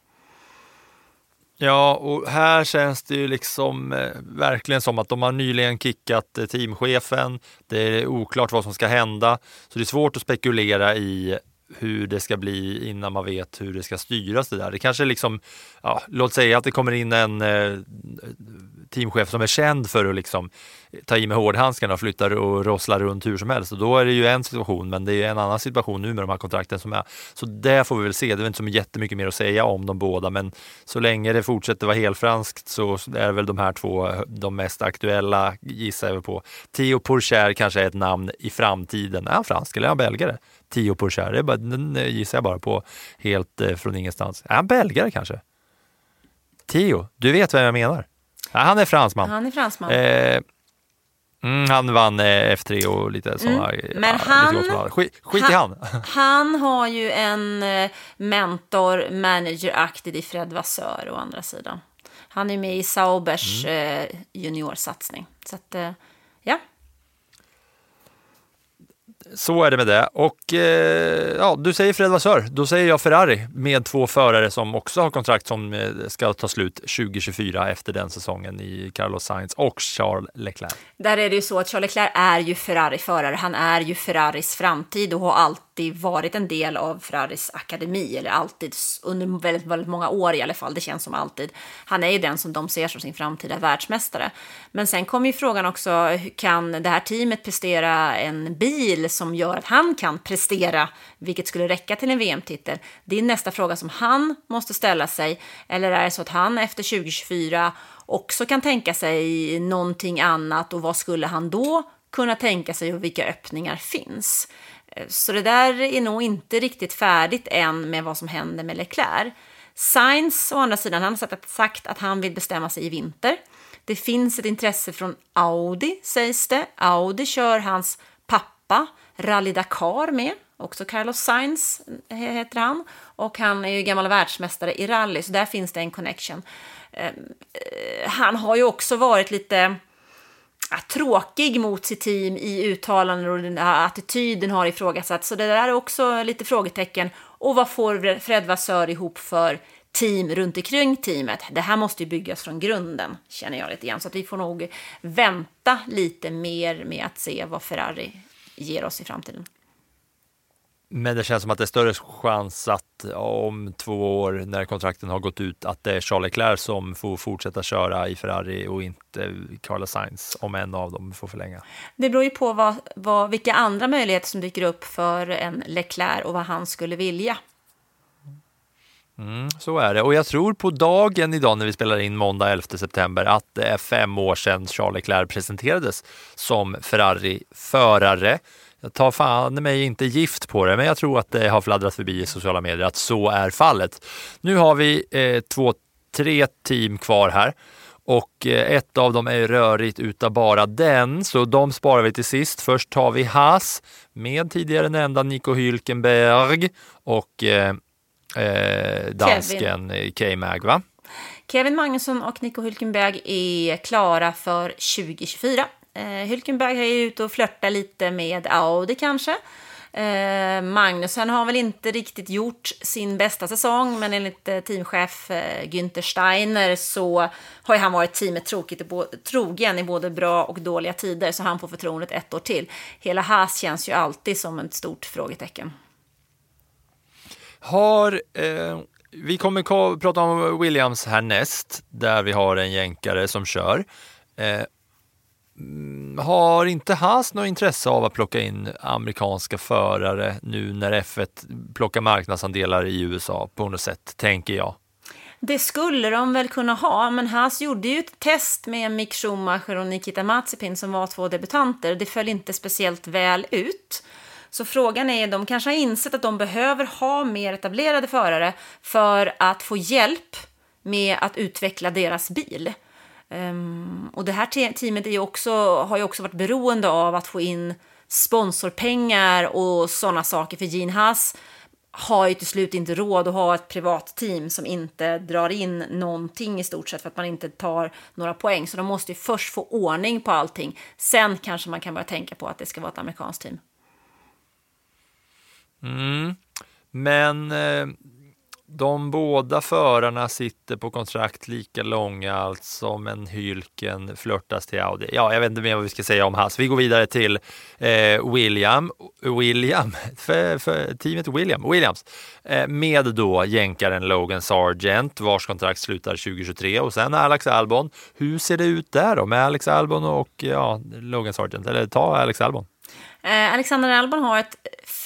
Ja, och här känns det ju liksom eh, verkligen som att de har nyligen kickat eh, teamchefen. Det är oklart vad som ska hända, så det är svårt att spekulera i hur det ska bli innan man vet hur det ska styras det där. Det kanske liksom, ja, låt säga att det kommer in en eh, teamchef som är känd för att liksom ta i med hårdhandskarna och flytta och rossla runt hur som helst. Och då är det ju en situation, men det är en annan situation nu med de här kontrakten som är. Så det får vi väl se. Det är inte så jättemycket mer att säga om de båda, men så länge det fortsätter vara helfranskt så är väl de här två de mest aktuella gissar jag på. Theo Pourchaire kanske är ett namn i framtiden. Är han fransk eller är han belgare? Theo Pourchaire, den eh, gissar jag bara på helt eh, från ingenstans. Är han belgare kanske? Theo, du vet vem jag menar? Ja, han är fransman. Han är fransman. Eh, mm, han vann eh, F3 och lite sådana. Mm. Men ja, han, lite skit, skit i han. [laughs] Han har ju en eh, mentor, manager-aktig i Fred Vassör å andra sidan. Han är med i Saubers eh, juniorsatsning. Så att, eh, ja. Så är det med det. Och eh, ja, du säger Fred Vassör, då säger jag Ferrari med två förare som också har kontrakt som eh, ska ta slut 2024 efter den säsongen i Carlos Sainz och Charles Leclerc. Där är det ju så att Charles Leclerc är ju Ferrari-förare. Han är ju Ferraris framtid och har alltid varit en del av Ferraris akademi, eller alltid under väldigt, väldigt många år i alla fall. Det känns som alltid. Han är ju den som de ser som sin framtida världsmästare. Men sen kommer ju frågan också, kan det här teamet prestera en bil som gör att han kan prestera, vilket skulle räcka till en VM-titel? Det är nästa fråga som han måste ställa sig. Eller är det så att han efter 2024 också kan tänka sig någonting annat och vad skulle han då kunna tänka sig och vilka öppningar finns? Så det där är nog inte riktigt färdigt än med vad som händer med Leclerc. Sainz, å andra sidan, han har sagt att han vill bestämma sig i vinter. Det finns ett intresse från Audi, sägs det. Audi kör hans pappa Rally Dakar med, också Carlos Sainz heter han. Och han är ju gammal världsmästare i rally, så där finns det en connection. Ehm, eh, han har ju också varit lite tråkig mot sitt team i uttalanden och den här attityden har ifrågasatts. Så det där är också lite frågetecken. Och vad får Fred Vassör ihop för team runt omkring teamet? Det här måste ju byggas från grunden, känner jag lite grann. Så att vi får nog vänta lite mer med att se vad Ferrari ger oss i framtiden. Men det känns som att det är större chans att om två år när kontrakten har gått ut att det är Charles Leclerc som får fortsätta köra i Ferrari och inte Carlos Sainz om en av dem får förlänga. Det beror ju på vad, vad, vilka andra möjligheter som dyker upp för en Leclerc och vad han skulle vilja. Mm, så är det och jag tror på dagen idag när vi spelar in måndag 11 september att det är fem år sedan Charles Leclerc presenterades som Ferrari-förare. Jag tar fan mig inte gift på det, men jag tror att det har fladdrat förbi i sociala medier att så är fallet. Nu har vi eh, två, tre team kvar här och eh, ett av dem är rörigt utav bara den, så de sparar vi till sist. Först tar vi Haas med tidigare nämnda Nico Hülkenberg och eh, eh, dansken K-Mag. Va? Kevin Magnusson och Nico Hülkenberg är klara för 2024. Eh, Hülkenberg är ute och flörtar lite med Audi kanske. Eh, Magnusson har väl inte riktigt gjort sin bästa säsong, men enligt eh, teamchef eh, Günther Steiner så har ju han varit teamet tråkigt, trogen i både bra och dåliga tider, så han får förtroendet ett år till. Hela Haas känns ju alltid som ett stort frågetecken. Har, eh, vi kommer prata om Williams härnäst, där vi har en jänkare som kör. Eh, Mm, har inte Haas något intresse av att plocka in amerikanska förare nu när F1 plockar marknadsandelar i USA på något sätt, tänker jag? Det skulle de väl kunna ha, men Haas gjorde ju ett test med Mick Schumacher och Nikita Mazepin som var två debutanter. Det föll inte speciellt väl ut. Så frågan är, de kanske har insett att de behöver ha mer etablerade förare för att få hjälp med att utveckla deras bil. Um, och det här teamet är ju också, har ju också varit beroende av att få in sponsorpengar och sådana saker. För Gene Haas har ju till slut inte råd att ha ett privat team som inte drar in någonting i stort sett för att man inte tar några poäng. Så de måste ju först få ordning på allting. Sen kanske man kan börja tänka på att det ska vara ett amerikanskt team. Mm. Men eh, de båda förarna sitter på kontrakt lika långa, alltså men Hylken flörtas till Audi. Ja, jag vet inte mer vad vi ska säga om Haas. Vi går vidare till eh, William, William, [laughs] för, för teamet William, Williams, eh, med då jänkaren Logan Sargent vars kontrakt slutar 2023 och sen Alex Albon. Hur ser det ut där då med Alex Albon och ja, Logan Sargent? Eller ta Alex Albon. Eh, Alexander Albon har ett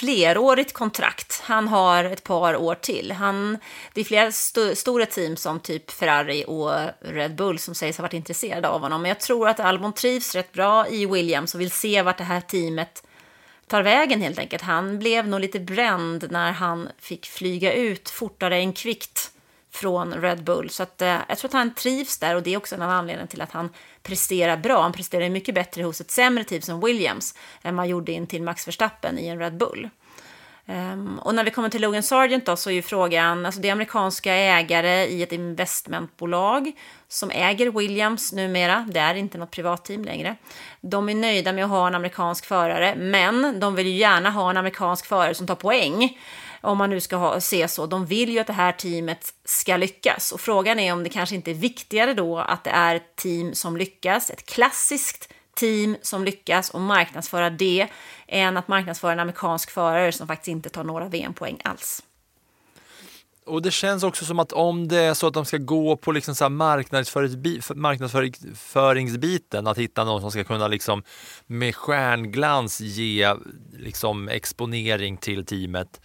flerårigt kontrakt. Han har ett par år till. Han, det är flera st stora team som typ Ferrari och Red Bull som sägs ha varit intresserade av honom. Men jag tror att Albon trivs rätt bra i Williams och vill se vart det här teamet tar vägen helt enkelt. Han blev nog lite bränd när han fick flyga ut fortare än kvickt från Red Bull. Så att, eh, jag tror att han trivs där och det är också en anledning till att han presterar bra. Han presterar mycket bättre hos ett sämre team som Williams än man gjorde in till Max Verstappen i en Red Bull. Um, och när vi kommer till Logan Sargent då så är ju frågan, alltså det är amerikanska ägare i ett investmentbolag som äger Williams numera, det är inte något privatteam längre. De är nöjda med att ha en amerikansk förare, men de vill ju gärna ha en amerikansk förare som tar poäng. Om man nu ska ha, se så. De vill ju att det här teamet ska lyckas. Och frågan är om det kanske inte är viktigare då att det är ett team som lyckas, ett klassiskt team som lyckas och marknadsföra det än att marknadsföra en amerikansk förare som faktiskt inte tar några VM-poäng alls. Och det känns också som att om det är så att de ska gå på liksom så marknadsföringsbiten, att hitta någon som ska kunna liksom med stjärnglans ge liksom exponering till teamet,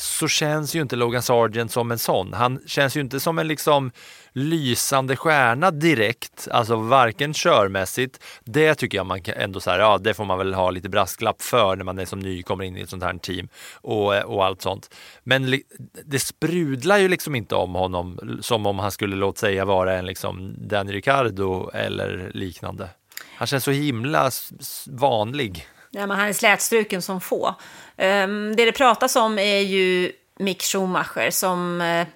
så känns ju inte Logan Sargent som en sån. Han känns ju inte som en liksom lysande stjärna direkt, alltså varken körmässigt. Det tycker jag man kan ändå så här, ja, det får man väl ha lite brasklapp för när man är som ny kommer in i ett sånt här team och, eh, och allt sånt. Men det sprudlar ju liksom inte om honom som om han skulle låt säga vara en liksom Danny Ricardo eller liknande. Han känns så himla vanlig. Ja, men han är slätstruken som få. Ehm, det det pratas om är ju Mick Schumacher som eh,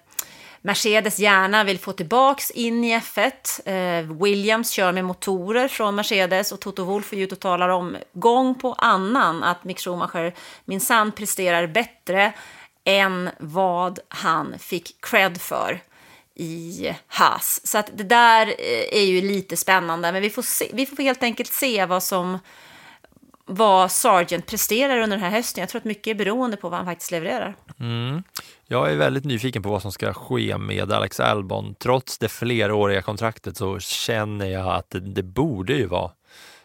Mercedes gärna vill få tillbaks in i F1. Ehm, Williams kör med motorer från Mercedes och Toto Wolff är ute och talar om gång på annan att Mick Schumacher minsann presterar bättre än vad han fick cred för i Haas. Så att det där eh, är ju lite spännande, men vi får, se, vi får helt enkelt se vad som vad Sargent presterar under den här hösten. Jag tror att mycket är beroende på vad han faktiskt levererar. Mm. Jag är väldigt nyfiken på vad som ska ske med Alex Albon. Trots det fleråriga kontraktet så känner jag att det, det borde ju vara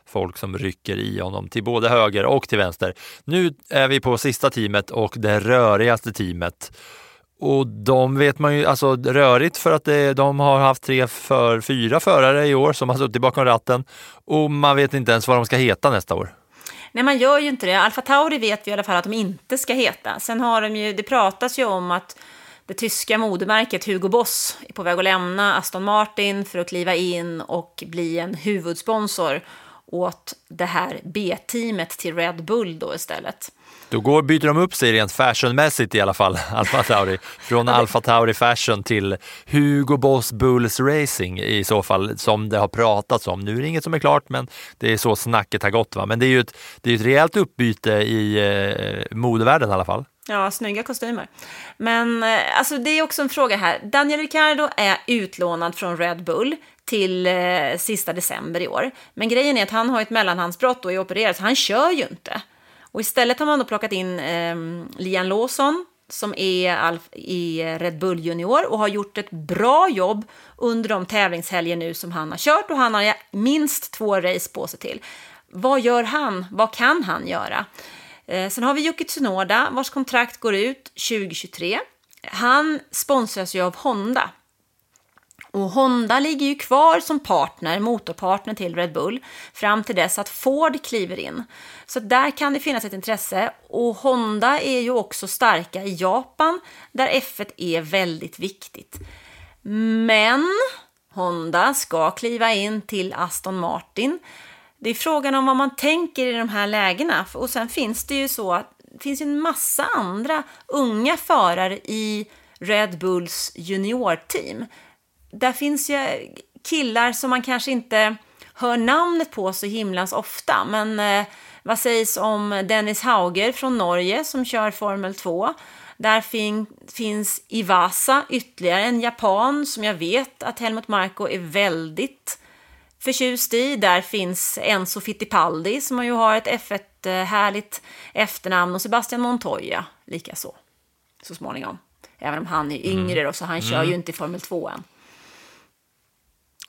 folk som rycker i honom till både höger och till vänster. Nu är vi på sista teamet och det rörigaste teamet. Och de vet man ju, alltså rörigt för att det, de har haft tre för fyra förare i år som har suttit bakom ratten och man vet inte ens vad de ska heta nästa år. Nej, man gör ju inte det. Alfa Tauri vet vi i alla fall att de inte ska heta. Sen har de ju, det pratas ju om att det tyska modemärket Hugo Boss är på väg att lämna Aston Martin för att kliva in och bli en huvudsponsor åt det här B-teamet till Red Bull då istället. Då går, byter de upp sig rent fashionmässigt i alla fall, [laughs] Alfa Tauri. Från Alfa Tauri Fashion till Hugo Boss Bulls Racing i så fall, som det har pratats om. Nu är det inget som är klart, men det är så snacket har gått. Va? Men det är ju ett, det är ett rejält uppbyte i eh, modevärlden i alla fall. Ja, snygga kostymer. Men eh, alltså, det är också en fråga här. Daniel Ricciardo är utlånad från Red Bull till eh, sista december i år. Men grejen är att han har ett mellanhandsbrott och är opererad, så han kör ju inte. Och istället har man då plockat in eh, Lian Lawson som är i Red Bull Junior och har gjort ett bra jobb under de tävlingshelger nu som han har kört och han har minst två race på sig till. Vad gör han? Vad kan han göra? Eh, sen har vi Yuki Tsunoda vars kontrakt går ut 2023. Han sponsras ju av Honda och Honda ligger ju kvar som partner, motorpartner till Red Bull, fram till dess att Ford kliver in. Så där kan det finnas ett intresse. Och Honda är ju också starka i Japan, där F1 är väldigt viktigt. Men Honda ska kliva in till Aston Martin. Det är frågan om vad man tänker i de här lägena. Och sen finns det ju så att det finns en massa andra unga förare i Red Bulls juniorteam där finns ju killar som man kanske inte hör namnet på så himlans ofta. Men eh, vad sägs om Dennis Hauger från Norge som kör Formel 2? Där fin finns Ivasa, ytterligare en japan som jag vet att Helmut Marko är väldigt förtjust i. Där finns Enzo Fittipaldi som ju har ett F1-härligt efternamn och Sebastian Montoya likaså så småningom. Även om han är yngre då, så han kör ju mm. inte i Formel 2 än.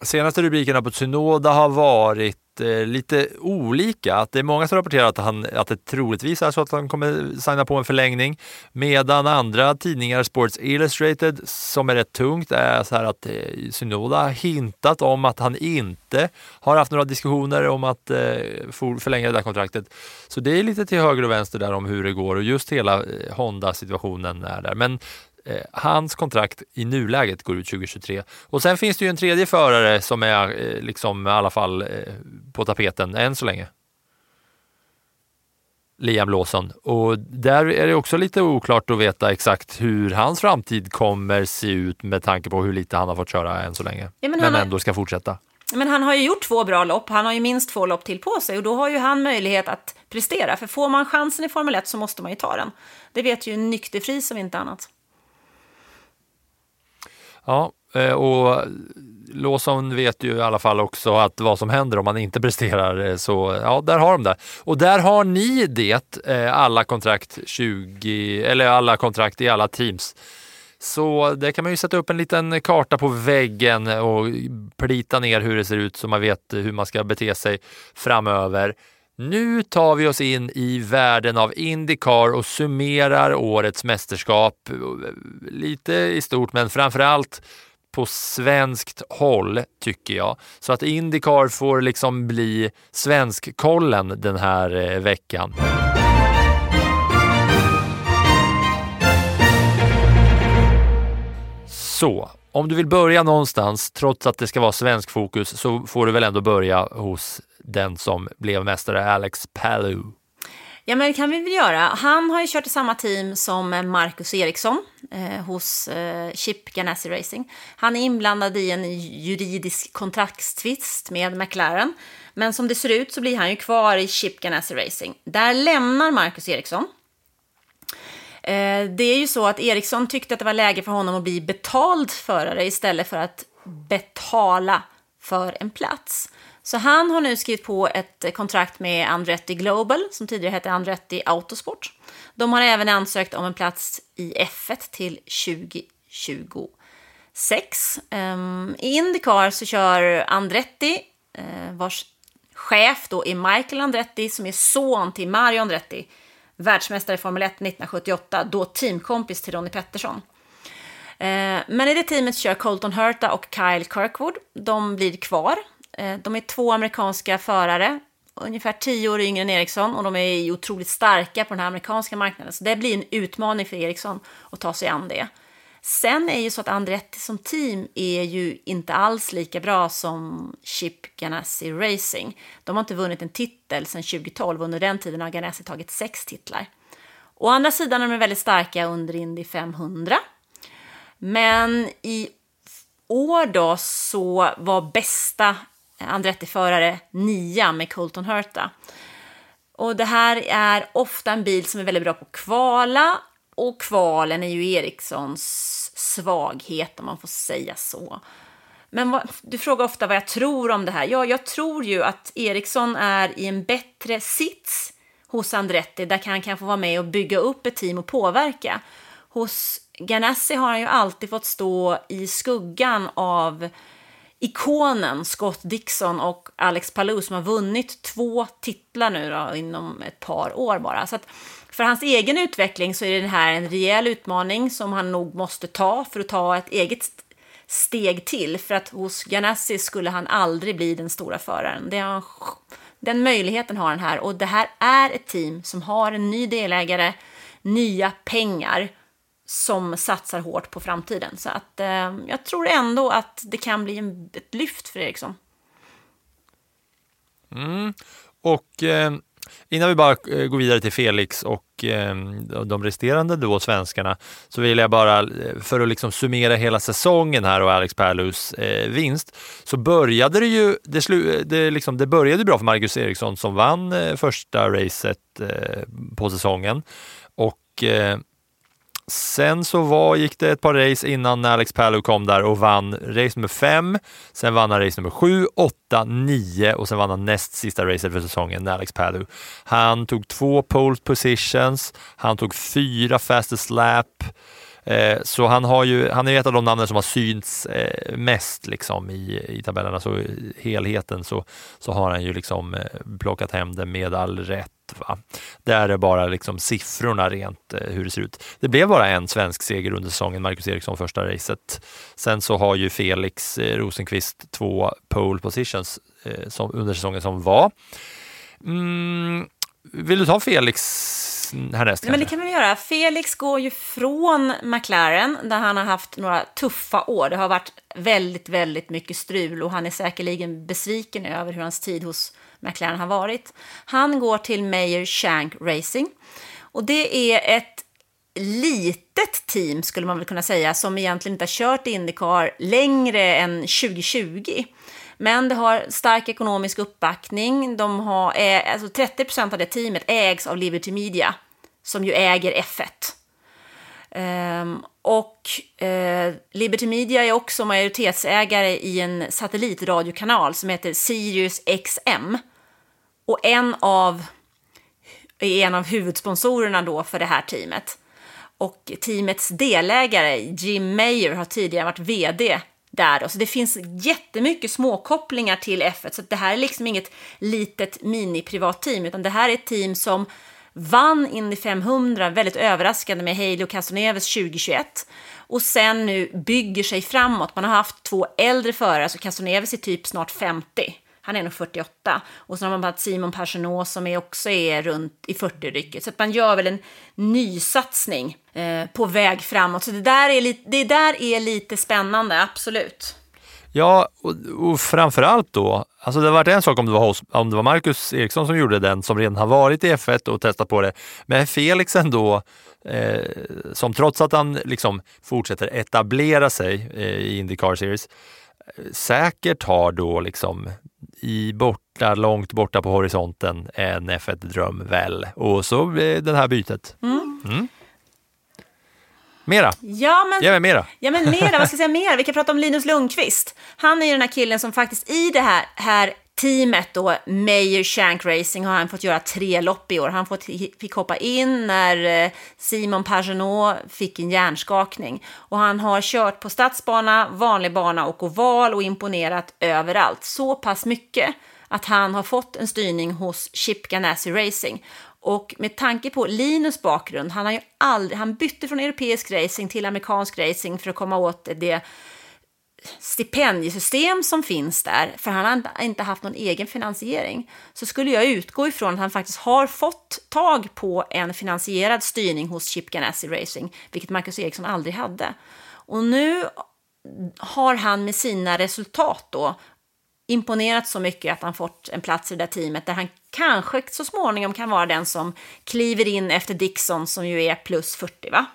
Senaste rubrikerna på Synoda har varit eh, lite olika. Att det är många som rapporterar att, han, att det troligtvis är så att han kommer signa på en förlängning. Medan andra tidningar, Sports Illustrated, som är rätt tungt, är så här att eh, Synoda har hintat om att han inte har haft några diskussioner om att eh, förlänga det där kontraktet. Så det är lite till höger och vänster där om hur det går och just hela eh, Honda-situationen är där. Men hans kontrakt i nuläget går ut 2023. Och sen finns det ju en tredje förare som är eh, liksom i alla fall eh, på tapeten än så länge. Liam Lawson. Och där är det också lite oklart att veta exakt hur hans framtid kommer se ut med tanke på hur lite han har fått köra än så länge. Ja, men men ändå ska fortsätta. Men han har ju gjort två bra lopp, han har ju minst två lopp till på sig och då har ju han möjlighet att prestera. För får man chansen i Formel 1 så måste man ju ta den. Det vet ju en nykter fri som inte annat. Ja, eh, och Lawson vet ju i alla fall också att vad som händer om man inte presterar. Eh, så ja, där har de det. Och där har ni det, eh, alla kontrakt 20, eller alla kontrakt i alla teams. Så där kan man ju sätta upp en liten karta på väggen och plita ner hur det ser ut så man vet hur man ska bete sig framöver. Nu tar vi oss in i världen av Indycar och summerar årets mästerskap. Lite i stort, men framförallt på svenskt håll tycker jag. Så att Indycar får liksom bli svenskkollen den här eh, veckan. Så, om du vill börja någonstans, trots att det ska vara svensk fokus, så får du väl ändå börja hos den som blev mästare, Alex Palou. Ja, men det kan vi väl göra. Han har ju kört i samma team som Marcus Eriksson eh, hos eh, Chip Ganassi Racing. Han är inblandad i en juridisk kontraktstvist med McLaren. Men som det ser ut så blir han ju kvar i Chip Ganassi Racing. Där lämnar Marcus Eriksson. Eh, det är ju så att Eriksson tyckte att det var läge för honom att bli betald förare istället för att betala för en plats. Så han har nu skrivit på ett kontrakt med Andretti Global, som tidigare hette Andretti Autosport. De har även ansökt om en plats i F1 till 2026. Ehm, I Indycar så kör Andretti, eh, vars chef då är Michael Andretti, som är son till Mario Andretti, världsmästare i Formel 1 1978, då teamkompis till Ronnie Pettersson. Eh, men i det teamet kör Colton Herta och Kyle Kirkwood. De blir kvar. Eh, de är två amerikanska förare, ungefär tio år yngre än Ericsson och de är ju otroligt starka på den här amerikanska marknaden. Så det blir en utmaning för Ericsson att ta sig an det. Sen är ju så att Andretti som team är ju inte alls lika bra som Chip Ganassi Racing. De har inte vunnit en titel sedan 2012 och under den tiden har Ganassi tagit sex titlar. Å andra sidan är de väldigt starka under Indy 500. Men i år då så var bästa Andretti-förare nia med Colton Herta. Och det här är ofta en bil som är väldigt bra på att kvala och kvalen är ju Erikssons svaghet om man får säga så. Men vad, du frågar ofta vad jag tror om det här. Ja, jag tror ju att Eriksson är i en bättre sits hos Andretti där han kan få vara med och bygga upp ett team och påverka. Hos Ganassi har han ju alltid fått stå i skuggan av ikonen Scott Dixon och Alex Palou som har vunnit två titlar nu då, inom ett par år bara. Så att för hans egen utveckling så är det här en rejäl utmaning som han nog måste ta för att ta ett eget steg till. För att hos Ganassi skulle han aldrig bli den stora föraren. Det han, den möjligheten har han här och det här är ett team som har en ny delägare, nya pengar som satsar hårt på framtiden. Så att eh, jag tror ändå att det kan bli en, ett lyft för Eriksson. Mm. Och eh, innan vi bara eh, går vidare till Felix och eh, de resterande då svenskarna så vill jag bara, eh, för att liksom summera hela säsongen här och Alex Perlus eh, vinst, så började det ju, det, slu, det, liksom, det började bra för Marcus Eriksson som vann eh, första racet eh, på säsongen. Och eh, Sen så var, gick det ett par race innan Alex Palou kom där och vann race nummer fem. Sen vann han race nummer sju, åtta, nio och sen vann han näst sista racet för säsongen, Alex Palou. Han tog två pole positions, han tog fyra fastest lap. Eh, så han, har ju, han är ett av de namnen som har synts eh, mest liksom, i, i tabellerna. Så i helheten så, så har han ju liksom eh, plockat hem det med all rätt. Va? Där är bara liksom siffrorna rent eh, hur det ser ut. Det blev bara en svensk seger under säsongen, Marcus Eriksson första racet. Sen så har ju Felix eh, Rosenqvist två pole positions eh, som, under säsongen som var. Mm, vill du ta Felix härnäst? Men det kan vi göra. Felix går ju från McLaren där han har haft några tuffa år. Det har varit väldigt, väldigt mycket strul och han är säkerligen besviken över hur hans tid hos McLaren har varit. Han går till Meyer Shank Racing. Och det är ett litet team, skulle man väl kunna säga, som egentligen inte har kört Indycar längre än 2020. Men det har stark ekonomisk uppbackning. De har, eh, alltså 30 procent av det teamet ägs av Liberty Media, som ju äger F1. Um, ehm, och uh, Liberty Media är också majoritetsägare i en satellitradiokanal som heter Sirius XM. Och en av, är en av huvudsponsorerna då för det här teamet. Och teamets delägare, Jim Mayer, har tidigare varit vd där. Så det finns jättemycket småkopplingar till F1. Så det här är liksom inget litet mini-privat team, utan det här är ett team som vann Indy 500 väldigt överraskande med Haley och Castroneves 2021 och sen nu bygger sig framåt. Man har haft två äldre förare, så Castroneves är typ snart 50. Han är nog 48. Och så har man haft Simon Pagenaud som är också är runt i 40-rycket. Så att man gör väl en nysatsning eh, på väg framåt. Så det där, är lite, det där är lite spännande, absolut. Ja, och, och framförallt då, alltså det har varit en sak om det, var hos, om det var Marcus Eriksson som gjorde den, som redan har varit i F1 och testat på det. Men Felix ändå, eh, som trots att han liksom fortsätter etablera sig eh, i Indycar Series, eh, säkert har då liksom i borta, långt borta på horisonten en F1-dröm väl. Och så det här bytet. Mm. Mm. Mera. Ja, men, Ge mig mera. Ja, men mera. Vad ska jag säga mera? Vi kan prata om Linus Lundqvist. Han är ju den här killen som faktiskt i det här, här teamet då, Mayer Shank Racing, har han fått göra tre lopp i år. Han fått, fick hoppa in när eh, Simon Pagenaud fick en hjärnskakning. Och han har kört på stadsbana, vanlig bana och oval och imponerat överallt. Så pass mycket att han har fått en styrning hos Chip Ganassi Racing. Och med tanke på Linus bakgrund, han, har ju aldrig, han bytte från europeisk racing till amerikansk racing för att komma åt det stipendiesystem som finns där, för han har inte haft någon egen finansiering, så skulle jag utgå ifrån att han faktiskt har fått tag på en finansierad styrning hos Chip Ganassi Racing, vilket Marcus Eriksson aldrig hade. Och nu har han med sina resultat då imponerat så mycket att han fått en plats i det där teamet där han kanske så småningom kan vara den som kliver in efter Dixon som ju är plus 40 va?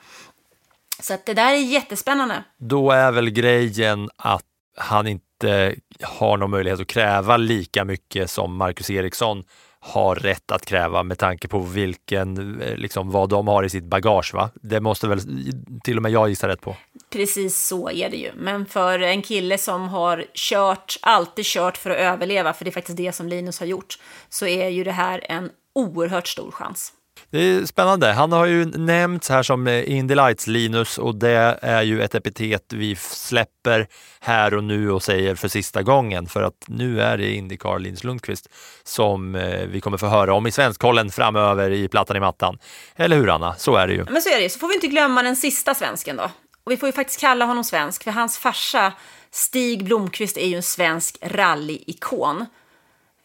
Så att det där är jättespännande. Då är väl grejen att han inte har någon möjlighet att kräva lika mycket som Marcus Eriksson har rätt att kräva med tanke på vilken, eh, liksom, vad de har i sitt bagage. Va? Det måste väl till och med jag gissa rätt på. Precis så är det ju. Men för en kille som har kört, alltid kört för att överleva, för det är faktiskt det som Linus har gjort, så är ju det här en oerhört stor chans. Det är spännande. Han har ju nämnts här som eh, Indy Lights-Linus och det är ju ett epitet vi släpper här och nu och säger för sista gången för att nu är det Indycar Linus Lundqvist som eh, vi kommer få höra om i Svenskkollen framöver i Plattan i mattan. Eller hur Anna? Så är det ju. Men så är det ju. Så får vi inte glömma den sista svensken då. Och vi får ju faktiskt kalla honom svensk för hans farsa Stig Blomqvist är ju en svensk rallyikon.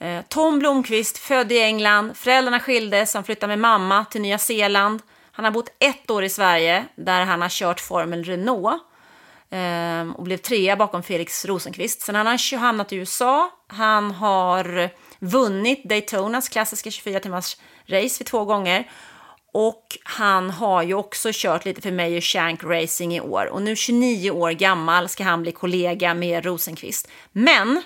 Eh, Tom Blomqvist, född i England, föräldrarna skildes, han flyttade med mamma till Nya Zeeland. Han har bott ett år i Sverige där han har kört Formel Renault ehm, och blev trea bakom Felix Rosenqvist. Sen har han hamnat i USA. Han har vunnit Daytonas klassiska 24 timmars race vid två gånger. Och han har ju också kört lite för Mayer Shank Racing i år. Och nu 29 år gammal ska han bli kollega med Rosenqvist. Men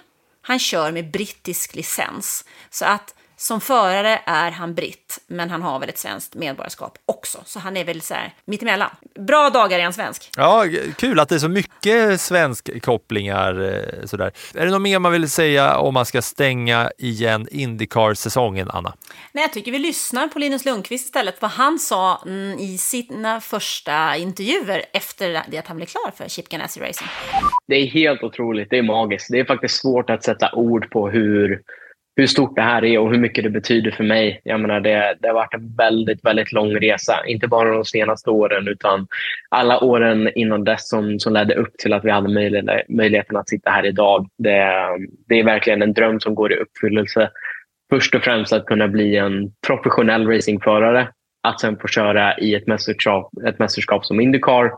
han kör med brittisk licens. Så att som förare är han britt, men han har väl ett svenskt medborgarskap också. Så han är väl så här mittemellan. Bra dagar är han svensk. Ja, kul att det är så mycket svenskkopplingar. Eh, sådär. Är det något mer man vill säga om man ska stänga igen Indycar-säsongen, Anna? Nej, jag tycker vi lyssnar på Linus Lundqvist istället, vad han sa mm, i sina första intervjuer efter det att han blev klar för Chip Ganassi Racing. Det är helt otroligt, det är magiskt. Det är faktiskt svårt att sätta ord på hur hur stort det här är och hur mycket det betyder för mig. Jag menar, det, det har varit en väldigt, väldigt lång resa. Inte bara de senaste åren utan alla åren innan dess som, som ledde upp till att vi hade möjlighet, möjligheten att sitta här idag. Det, det är verkligen en dröm som går i uppfyllelse. Först och främst att kunna bli en professionell racingförare. Att sen få köra i ett mästerskap, ett mästerskap som Indycar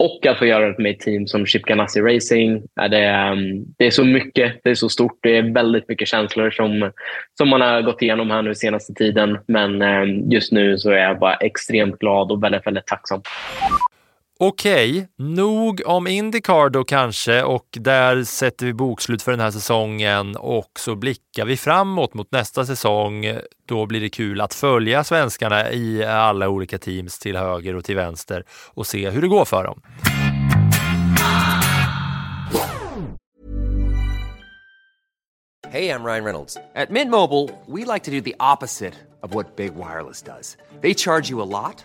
och att få göra det med ett team som Chip Ganassi Racing. Det, um, det är så mycket, det är så stort, det är väldigt mycket känslor som, som man har gått igenom här nu senaste tiden. Men um, just nu så är jag bara extremt glad och väldigt, väldigt tacksam. Okej, nog om Indycar då kanske och där sätter vi bokslut för den här säsongen och så blickar vi framåt mot nästa säsong. Då blir det kul att följa svenskarna i alla olika teams till höger och till vänster och se hur det går för dem. Hey, I'm Ryan Reynolds. At Mint Mobile, we like to do the opposite of what Big Wireless does. They charge you a lot,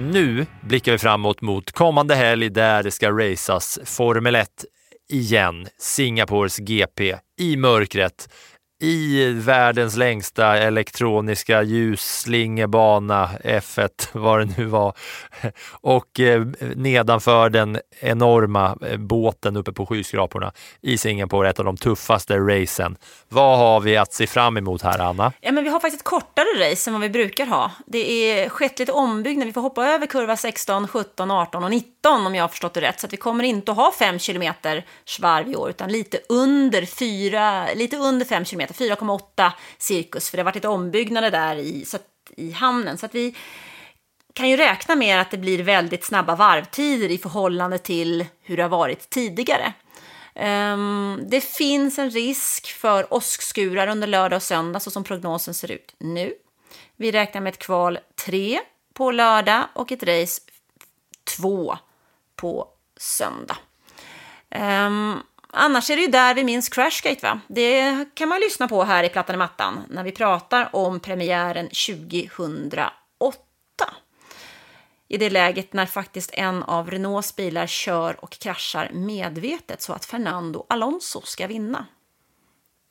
Nu blickar vi framåt mot kommande helg där det ska racas Formel 1 igen. Singapores GP i mörkret i världens längsta elektroniska ljusslingebana F1, vad det nu var. Och eh, nedanför den enorma eh, båten uppe på skyskraporna i Singapore, ett av de tuffaste racen. Vad har vi att se fram emot här, Anna? Ja, men vi har faktiskt ett kortare race än vad vi brukar ha. Det är eh, skett lite ombyggnad. Vi får hoppa över kurva 16, 17, 18 och 19 om jag har förstått det rätt. Så att vi kommer inte att ha 5 kilometer svarv i år, utan lite under 4, lite under 5 heter, 4,8 cirkus. För det har varit lite ombyggnader där i, så att, i hamnen. Så att vi kan ju räkna med att det blir väldigt snabba varvtider i förhållande till hur det har varit tidigare. Um, det finns en risk för åskskurar under lördag och söndag så som prognosen ser ut nu. Vi räknar med ett kval 3 på lördag och ett race 2 på söndag. Um, annars är det ju där vi minns Crashgate va? Det kan man lyssna på här i Plattan i mattan när vi pratar om premiären 2008 i det läget när faktiskt en av Renaults bilar kör och kraschar medvetet så att Fernando Alonso ska vinna.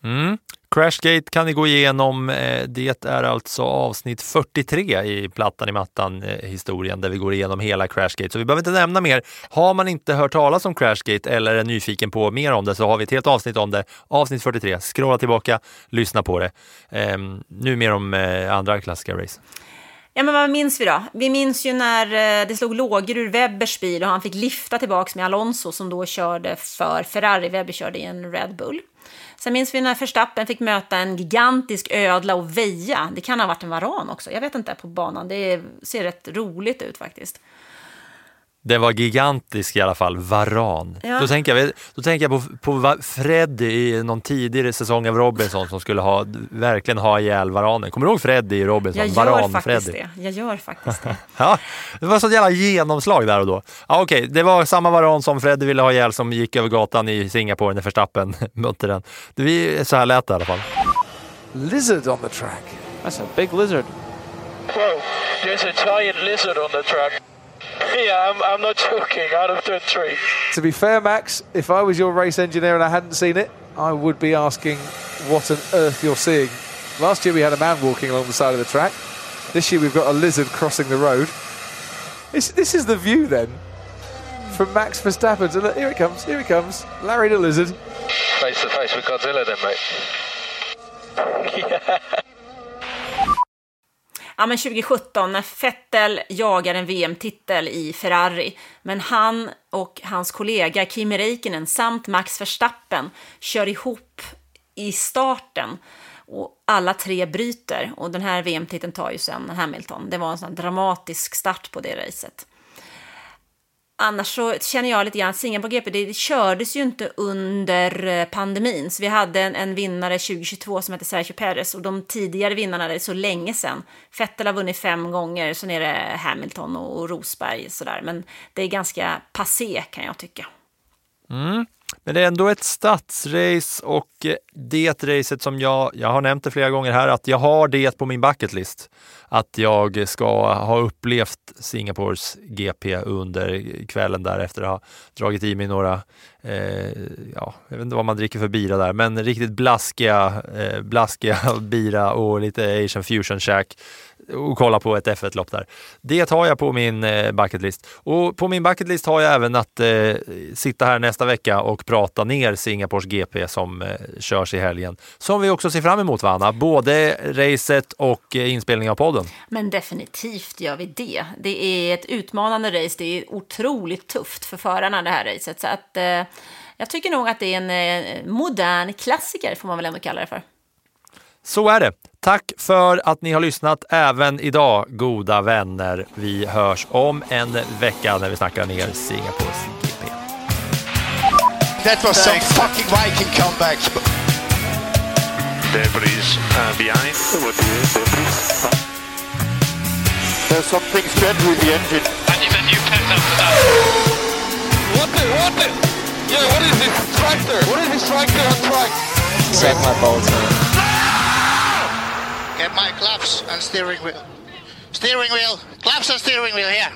Mm. Crashgate kan ni gå igenom. Eh, det är alltså avsnitt 43 i Plattan i mattan-historien eh, där vi går igenom hela Crashgate. Så vi behöver inte nämna mer. Har man inte hört talas om Crashgate eller är nyfiken på mer om det så har vi ett helt avsnitt om det. Avsnitt 43. Scrolla tillbaka, lyssna på det. Ehm, nu mer om eh, andra klassiska race. Ja, men vad minns vi då? Vi minns ju när det slog lågor ur Webbers bil och han fick lifta tillbaka med Alonso som då körde för Ferrari. Webber körde i en Red Bull. Sen minns vi när Verstappen fick möta en gigantisk ödla och väja. Det kan ha varit en varan också. Jag vet inte på banan. Det ser rätt roligt ut faktiskt. Det var gigantisk i alla fall, Varan. Ja. Då, tänker jag, då tänker jag på, på Fred i någon tidigare säsong av Robinson som skulle ha, verkligen ha ihjäl Varanen. Kommer du ihåg Freddy i Robinson? Jag gör Varan faktiskt Freddy. det. Jag gör faktiskt det. [laughs] Ja, det var så jävla genomslag där och då. Ja, Okej, det var samma Varan som Freddy ville ha ihjäl som gick över gatan i Singapore när Verstappen [laughs] mötte den. Det vi, så här lät det i alla fall. Lizard on the track. That's a big lizard. Whoa, there's a giant lizard on the track. [laughs] Yeah, I'm, I'm not joking. Out of turn three. To be fair, Max, if I was your race engineer and I hadn't seen it, I would be asking what on earth you're seeing. Last year we had a man walking along the side of the track. This year we've got a lizard crossing the road. This, this is the view then from Max Verstappen. So look, here it comes, here it comes. Larry the lizard. Face to face with Godzilla then, mate. [laughs] yeah. Ja, men 2017 när Vettel jagar en VM-titel i Ferrari. Men han och hans kollega Kimi Räikkönen samt Max Verstappen kör ihop i starten. Och alla tre bryter. Och den här VM-titeln tar ju sen Hamilton. Det var en sån dramatisk start på det racet. Annars så känner jag lite grann att Singapore GP, det, kördes ju inte under eh, pandemin. Så vi hade en, en vinnare 2022 som hette Sergio Perez och de tidigare vinnarna, det är så länge sedan. Vettel har vunnit fem gånger, sen är det Hamilton och, och Rosberg sådär. Men det är ganska passé kan jag tycka. Mm. Men det är ändå ett stadsrace och eh, det racet som jag, jag har nämnt det flera gånger här, att jag har det på min bucketlist. Att jag ska ha upplevt Singapores GP under kvällen där efter att ha dragit i mig några, eh, ja, jag vet inte vad man dricker för bira där, men riktigt blaskiga, eh, blaskiga [laughs] bira och lite Asian fusion shack och kolla på ett F1-lopp där. Det har jag på min eh, bucketlist. Och på min bucketlist har jag även att eh, sitta här nästa vecka och prata ner Singapores GP som eh, körs i helgen. Som vi också ser fram emot, va, Anna? Både racet och eh, inspelning av podden. Men definitivt gör vi det. Det är ett utmanande race. Det är otroligt tufft för förarna det här racet. Så att, eh, jag tycker nog att det är en eh, modern klassiker, får man väl ändå kalla det för. Så är det. Tack för att ni har lyssnat även idag, goda vänner. Vi hörs om en vecka när vi snackar ner Singapores GP. That was some fucking Viking comeback. Debris uh, behind. There's something strange with the engine. And then you after that. What the? What the? Yeah, what is this tractor? What is this tractor on track? Check my Bolton. Get my claps and steering wheel. Steering wheel. Claps and steering wheel here.